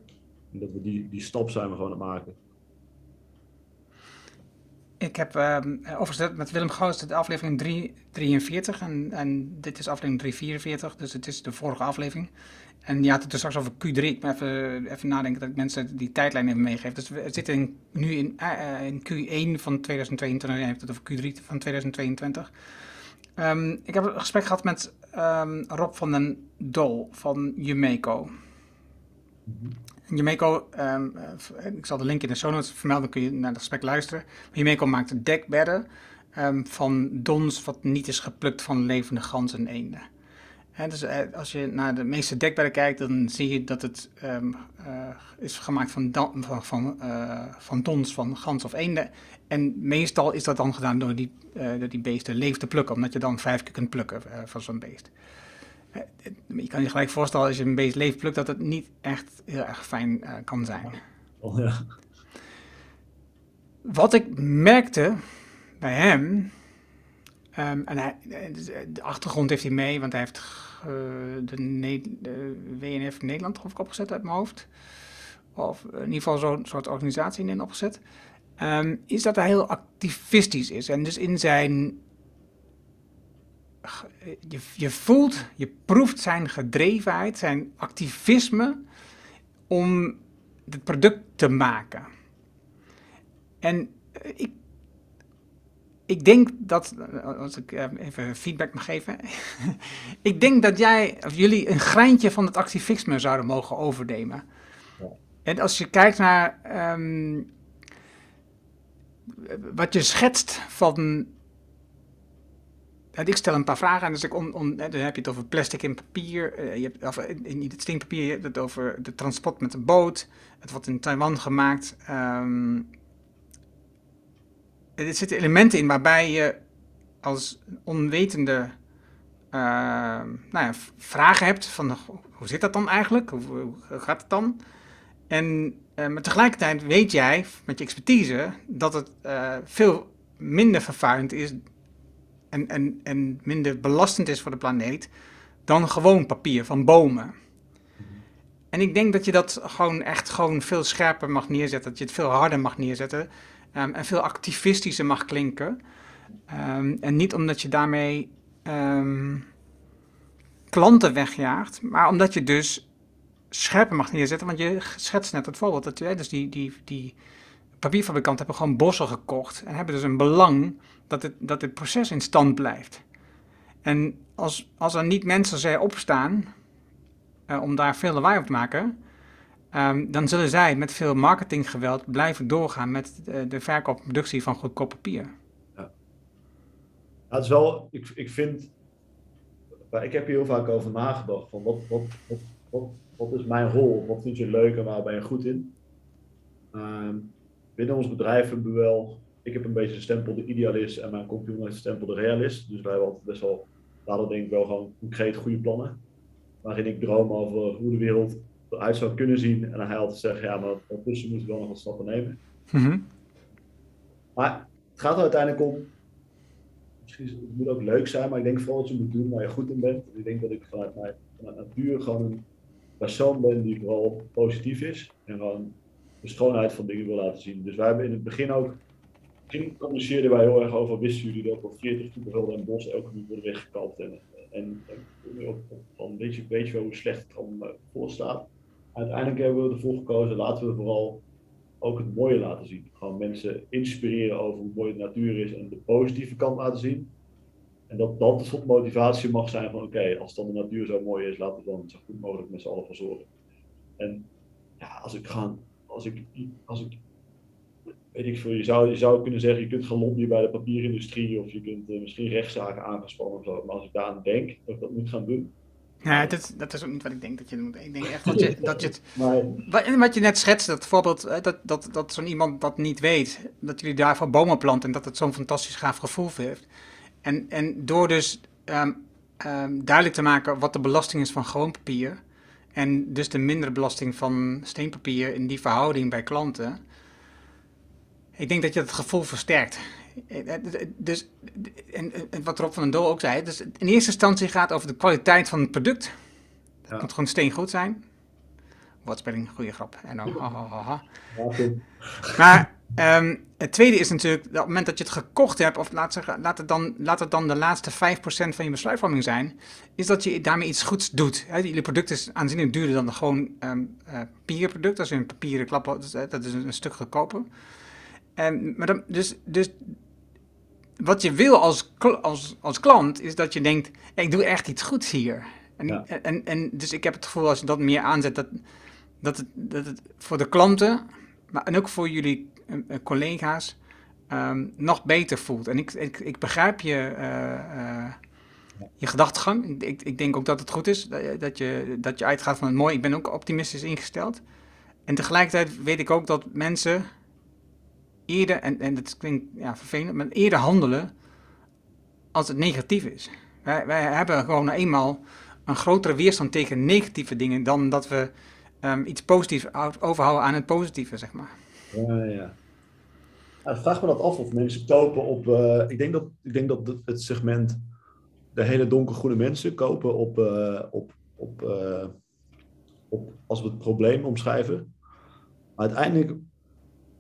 En dat we die, die stap zijn we gewoon aan het maken. Ik heb uh, overigens met Willem Goos de aflevering 343 en, en dit is aflevering 344, dus het is de vorige aflevering. En je had het dus straks over Q3. Ik moet even, even nadenken dat ik mensen die tijdlijn even meegeef. Dus we zitten in, nu in, uh, in Q1 van 2022 en hebt het over Q3 van 2022. Um, ehm, ik heb een gesprek gehad met um, Rob van den Dol van Jumeco. Mm -hmm. Jumeco, um, ik zal de link in de show notes vermelden, kun je naar het gesprek luisteren. Jumeco maakt dekbedden um, van dons wat niet is geplukt van levende ganzen en eenden. dus als je naar de meeste dekbedden kijkt, dan zie je dat het um, uh, is gemaakt van, van, van, dons van gans of eenden. En meestal is dat dan gedaan door die, door die beesten leef te plukken, omdat je dan vijf keer kunt plukken van zo'n beest. Je kan je gelijk voorstellen als je een beest leef plukt, dat het niet echt heel erg fijn kan zijn. Oh, ja. Wat ik merkte bij hem, um, en hij, de achtergrond heeft hij mee, want hij heeft uh, de, ne de, WNF Nederland geloof ik opgezet uit mijn hoofd. Of in ieder geval zo'n soort organisatie in opgezet. Um, is dat hij heel activistisch is. En dus in zijn. Je, je voelt, je proeft zijn gedrevenheid, zijn activisme om het product te maken. En ik ik denk dat, als ik eh, even feedback mag geven, ik denk dat jij of jullie een greintje van het activisme zouden mogen overnemen. Ja. En als je kijkt naar um, wat je schetst van. Ik stel een paar vragen en dus ik on, dan heb je het over plastic en papier. Uh, je hebt, of niet het steenpapier, je hebt het over de transport met de boot. Het wordt in Taiwan gemaakt. Um, er zitten elementen in waarbij je als onwetende uh, nou ja, vragen hebt van hoe zit dat dan eigenlijk? Hoe, gaat het dan? En, uh, maar tegelijkertijd weet jij met je expertise dat het veel minder vervuilend is en, en, en minder belastend is voor de planeet dan gewoon papier van bomen. En ik denk dat je dat gewoon echt gewoon veel scherper mag neerzetten, dat je het veel harder mag neerzetten. Um, en veel activistischer mag klinken. Um, en niet omdat je daarmee um, klanten wegjaagt, maar omdat je dus scherper mag neerzetten. Want je schetst net het voorbeeld dat dus die, die, die papierfabrikanten hebben gewoon bossen gekocht en hebben dus een belang dat het, dat het proces in stand blijft. En als, als er niet mensen zijn opstaan uh, om daar veel lawaai op te maken, Um, dan zullen zij met veel marketinggeweld blijven doorgaan met de, de verkoop en productie van goedkoop papier. Ja. het is wel, ik, ik vind, ik heb hier heel vaak over nagedacht, van wat, wat, wat, wat, is mijn rol, wat vind je leuk en waar ben je goed in? Um, binnen ons bedrijf hebben we wel, ik heb een beetje de stempel de idealist en mijn compagnon heeft de stempel de realist. Dus wij hebben altijd best wel, daardoor denk ik wel gewoon concreet goede plannen. Waarin ik droom over hoe de wereld eruit zou kunnen zien. En dan hij altijd zeggen, ja, maar ondertussen moeten we wel nog wat stappen nemen. Mhm. Maar het gaat er uiteindelijk om, misschien het moet ook leuk zijn, maar ik denk vooral dat je moet doen waar je goed in bent. Ik denk dat ik vanuit mijn vanuit natuur gewoon een persoon ben die vooral positief is. En gewoon de schoonheid van dingen wil laten zien. Dus wij hebben in het begin ook, begin communiceerden wij heel erg over, wisten jullie dat op 40 toebevelden en bos elke minuut worden weggekapt. En, en, weet, je, weet wel hoe slecht het allemaal voor staat uiteindelijk hebben we ervoor gekozen, laten we vooral ook het mooie laten zien. Gewoon mensen inspireren over hoe mooi de natuur is en de positieve kant laten zien. En dat dat een soort motivatie mag zijn van oké, als dan de natuur zo mooi is, laten we dan zo goed mogelijk met z'n allen voor zorgen. En ja, als ik ga, als ik, als ik weet ik veel, je zou, je zou kunnen zeggen, je kunt gaan lobbyen bij de papierindustrie of je kunt uh, misschien rechtszaken aangespannen of zo. Maar als ik daar aan denk dat ik dat moet gaan doen, Nee, dat, dat is ook niet wat ik denk dat je moet. Ik denk echt dat je, dat je het. Wat, wat je net schetst, dat voorbeeld, dat, dat, dat zo'n iemand dat niet weet, dat jullie daarvoor bomen planten en dat het zo'n fantastisch gaaf gevoel heeft. En, en door dus um, um, duidelijk te maken wat de belasting is van gewoon papier, en dus de mindere belasting van steenpapier in die verhouding bij klanten, ik denk dat je het gevoel versterkt. Eh, eh, dus, en, en wat Rob van den Doel ook zei, dus in eerste instantie gaat het over de kwaliteit van het product. Dat moet gewoon steengoed zijn. Woordspeling, goede grap. En dan, ha, ha, ha, Maar um, het tweede is natuurlijk, op het moment dat je het gekocht hebt, of laat, zeggen, laat, het, dan, laat het dan de laatste 5% van je besluitvorming zijn, is dat je daarmee iets goeds doet. Hè, jullie product is aanzienlijk duurder dan gewoon um, uh, papierproduct. Als je een papieren klap, dat is een stuk goedkoper. Maar dan, dus, dus wat je wil als, als, als klant is dat je denkt, ik doe echt iets goeds hier. En, en, en dus ik heb het gevoel als je dat meer aanzet, dat, dat, het, dat het voor de klanten, maar en ook voor jullie uh, collega's, um, nog beter voelt. En ik, ik, ik begrijp je, uh, uh, je gedachtegang. Ik, ik denk ook dat het goed is dat je, dat je uitgaat van het mooi. Ik ben ook optimistisch ingesteld. En tegelijkertijd weet ik ook dat mensen eerder, en, en dat klinkt ja, vervelend, maar eerder handelen als het negatief is. Wij, wij hebben gewoon eenmaal een grotere weerstand tegen negatieve dingen dan dat we um, iets positiefs overhouden aan het positieve, zeg maar. Ja, ja. Nou, vraag me dat af of mensen kopen op. Uh, ik, denk dat, ik denk dat het segment de hele donkergroene mensen kopen op, uh, op, op, uh, op, als we het probleem omschrijven. Maar uiteindelijk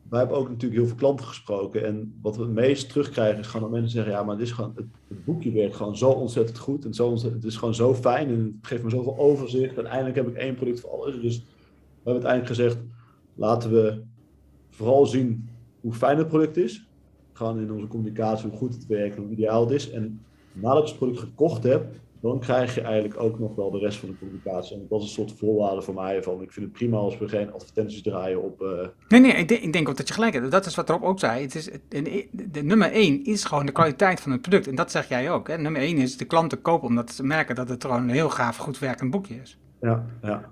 wij hebben ook natuurlijk heel veel klanten gesproken. En wat we het meest terugkrijgen is gewoon dat mensen zeggen: ja, maar dit is gewoon, het, boekje werkt gewoon zo ontzettend goed. En zo het is gewoon zo fijn en het geeft me zoveel overzicht. Uiteindelijk heb ik één product voor alles. Dus we hebben uiteindelijk gezegd: laten we vooral zien hoe fijn het product is. Gewoon in onze communicatie, hoe goed het werkt, hoe ideaal het is. En nadat je het product gekocht hebt, dan krijg je eigenlijk ook nog wel de rest van de communicatie. En dat is een soort voorwaarde voor mij. Van, ik vind het prima als we geen advertenties draaien op... Uh... Nee, nee, ik denk, ik denk ook dat je gelijk hebt. Dat is wat Rob ook zei. Het is, de, de, nummer één is gewoon de kwaliteit van het product. En dat zeg jij ook. Hè? Nummer één is de klanten kopen omdat ze merken dat het gewoon een heel gaaf, goed werkend boekje is. Ja, ja.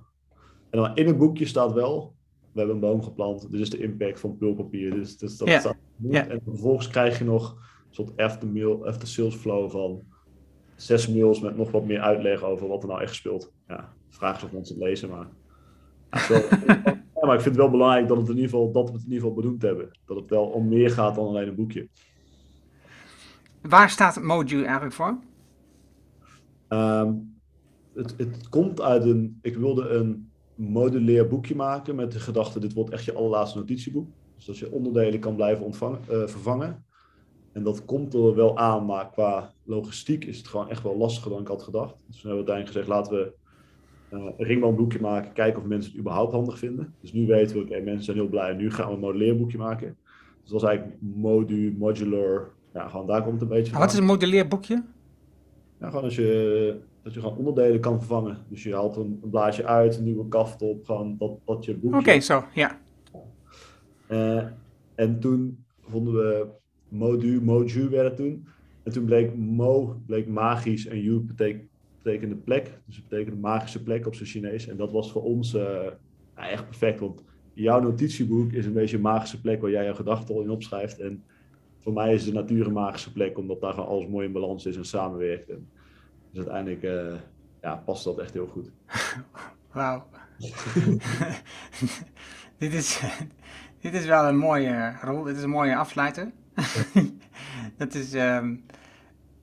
En dan in het boekje staat wel... We hebben een boom geplant. Dit is de impact van pulpapier. Dus, dus dat ja. staat ja. En vervolgens krijg je nog een soort after, mail, after sales flow van zes mails met nog wat meer uitleg over wat er nou echt speelt. Ja, vraag is of mensen het lezen, maar... ja, maar ik vind het wel belangrijk dat, het in ieder geval, dat we het in ieder geval bedoeld hebben. Dat het wel om meer gaat dan alleen een boekje. Waar staat Moju eigenlijk voor? Ehm, het, het komt uit een... Ik wilde een modulair boekje maken met de gedachte... dit wordt echt je allerlaatste notitieboek. Dus dat je onderdelen kan blijven ontvangen, uh, vervangen. En dat komt er wel aan, maar qua logistiek is het gewoon echt wel lastiger dan ik had gedacht. Dus we hebben uiteindelijk gezegd, laten we uh, een ringbandboekje maken, kijken of mensen het überhaupt handig vinden. Dus nu weten we, oké, mensen zijn heel blij, nu gaan we een modelleerboekje maken. Dus dat was eigenlijk modu, modular, ja, gewoon daar komt het een beetje van. Wat is een modelleerboekje? Ja, gewoon als je, dat je gewoon onderdelen kan vervangen. Dus je haalt een, een blaadje uit, een nieuwe kaft op, gewoon dat, dat je boekje... Oké, zo, ja. Uh, en toen vonden we Modu, Moju werd toen. En toen bleek Mo bleek magisch en Yu betek, betekende plek. Dus het betekende magische plek op zijn Chinees. En dat was voor ons uh, echt perfect. Want jouw notitieboek is een beetje een magische plek waar jij jouw gedachten al in opschrijft. En voor mij is de natuur een magische plek, omdat daar gewoon alles mooi in balans is en samenwerkt. En dus uiteindelijk uh, ja, past dat echt heel goed. Wauw. dit, is, dit is wel een mooie rol. Dit is een mooie afsluiter. dat is, um,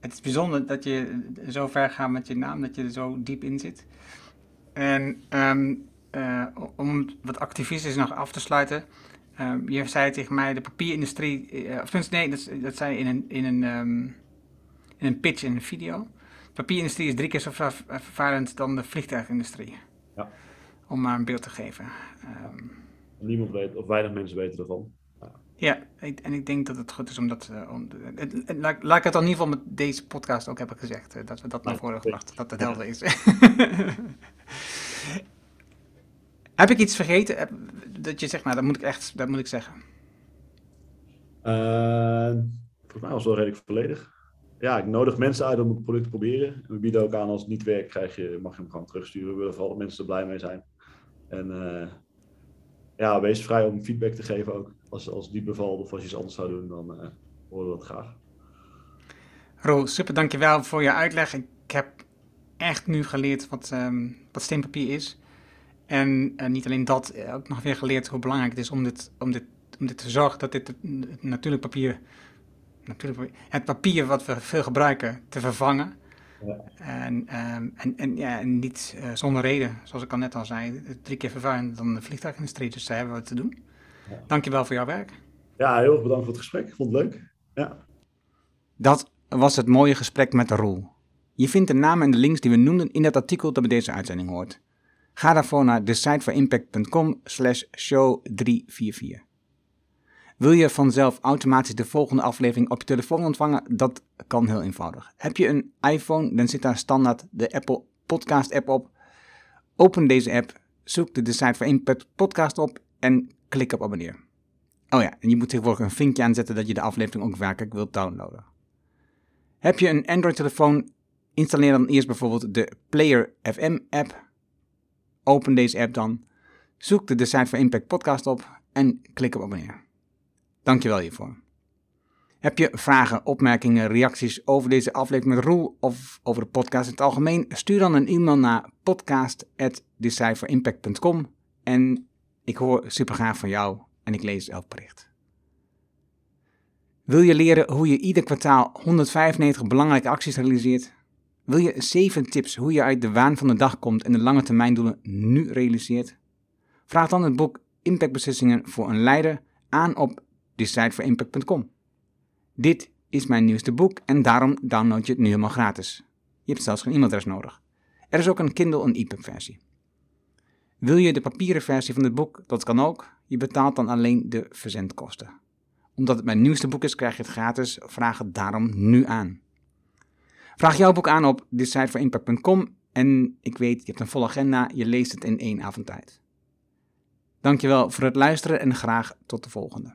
het is bijzonder dat je zo ver gaat met je naam, dat je er zo diep in zit. En um, uh, om wat activistisch nog af te sluiten. Um, je zei tegen mij, de papierindustrie, uh, of nee, dat, dat zei in een, in, een, in een pitch in een video. De papierindustrie is drie keer zo vervuilend dan de vliegtuigindustrie. Ja. Om maar een beeld te geven. Niemand weet, of weinig mensen weten ervan. Ja, en ik denk dat het goed is om dat. Uh, om, laat, laat ik het dan in ieder geval met deze podcast ook hebben gezegd. Uh, dat we dat naar voren gebracht. Dat het helder is. Heb ik iets vergeten? Dat je zegt, nou, dat moet ik echt, dat moet ik zeggen. Uh, volgens mij was het wel redelijk volledig. Ja, ik nodig mensen uit om het product te proberen. En we bieden ook aan als het niet werkt, krijg je, mag je hem gewoon terugsturen. We willen vooral dat mensen er blij mee zijn. En ja, wees vrij om feedback te geven ook. Als, als die bevalt of als je iets anders zou doen, dan uh, horen we dat graag. Ro, super dankjewel voor je uitleg. Ik heb echt nu geleerd wat, um, wat steenpapier is. En uh, niet alleen dat, eh, ook nog weer geleerd hoe belangrijk het is om dit, om dit, om dit te zorgen dat dit het, natuurlijk papier, natuurlijk, het papier wat we veel gebruiken, te vervangen. Ja. En, um, en, en, ja, en niet uh, zonder reden, zoals ik al net al zei, drie keer vervuilend dan de vliegtuigindustrie, dus daar hebben we wat te doen. Ja. Dankjewel voor jouw werk. Ja, heel erg bedankt voor het gesprek. Ik vond het leuk. Ja. Dat was het mooie gesprek met Roel. Je vindt de namen en de links die we noemden in het artikel dat bij deze uitzending hoort. Ga daarvoor naar thesiteforimpact.com slash show 344. Wil je vanzelf automatisch de volgende aflevering op je telefoon ontvangen? Dat kan heel eenvoudig. Heb je een iPhone, dan zit daar standaard de Apple Podcast app op. Open deze app, zoek de Decide for Impact podcast op en klik op abonneer. Oh ja, en je moet tegenwoordig een vinkje aanzetten dat je de aflevering ook werkelijk wilt downloaden. Heb je een Android-telefoon? Installeer dan eerst bijvoorbeeld de Player FM app. Open deze app dan. Zoek de for Impact podcast op en klik op abonneer. Dankjewel hiervoor. Heb je vragen, opmerkingen, reacties over deze aflevering met Roel of over de podcast in het algemeen? Stuur dan een e-mail naar podcast.decipferimpact.com en ik hoor super graag van jou en ik lees elk bericht. Wil je leren hoe je ieder kwartaal 195 belangrijke acties realiseert? Wil je 7 tips hoe je uit de waan van de dag komt en de lange termijn doelen nu realiseert? Vraag dan het boek Impactbeslissingen voor een leider aan op decideforimpact.com. Dit is mijn nieuwste boek en daarom download je het nu helemaal gratis. Je hebt zelfs geen e-mailadres nodig. Er is ook een Kindle en EPUB versie. Wil je de papieren versie van het boek? Dat kan ook. Je betaalt dan alleen de verzendkosten. Omdat het mijn nieuwste boek is, krijg je het gratis. Vraag het daarom nu aan. Vraag jouw boek aan op decideforimpact.com en ik weet, je hebt een volle agenda, je leest het in één avond tijd. Dankjewel voor het luisteren en graag tot de volgende.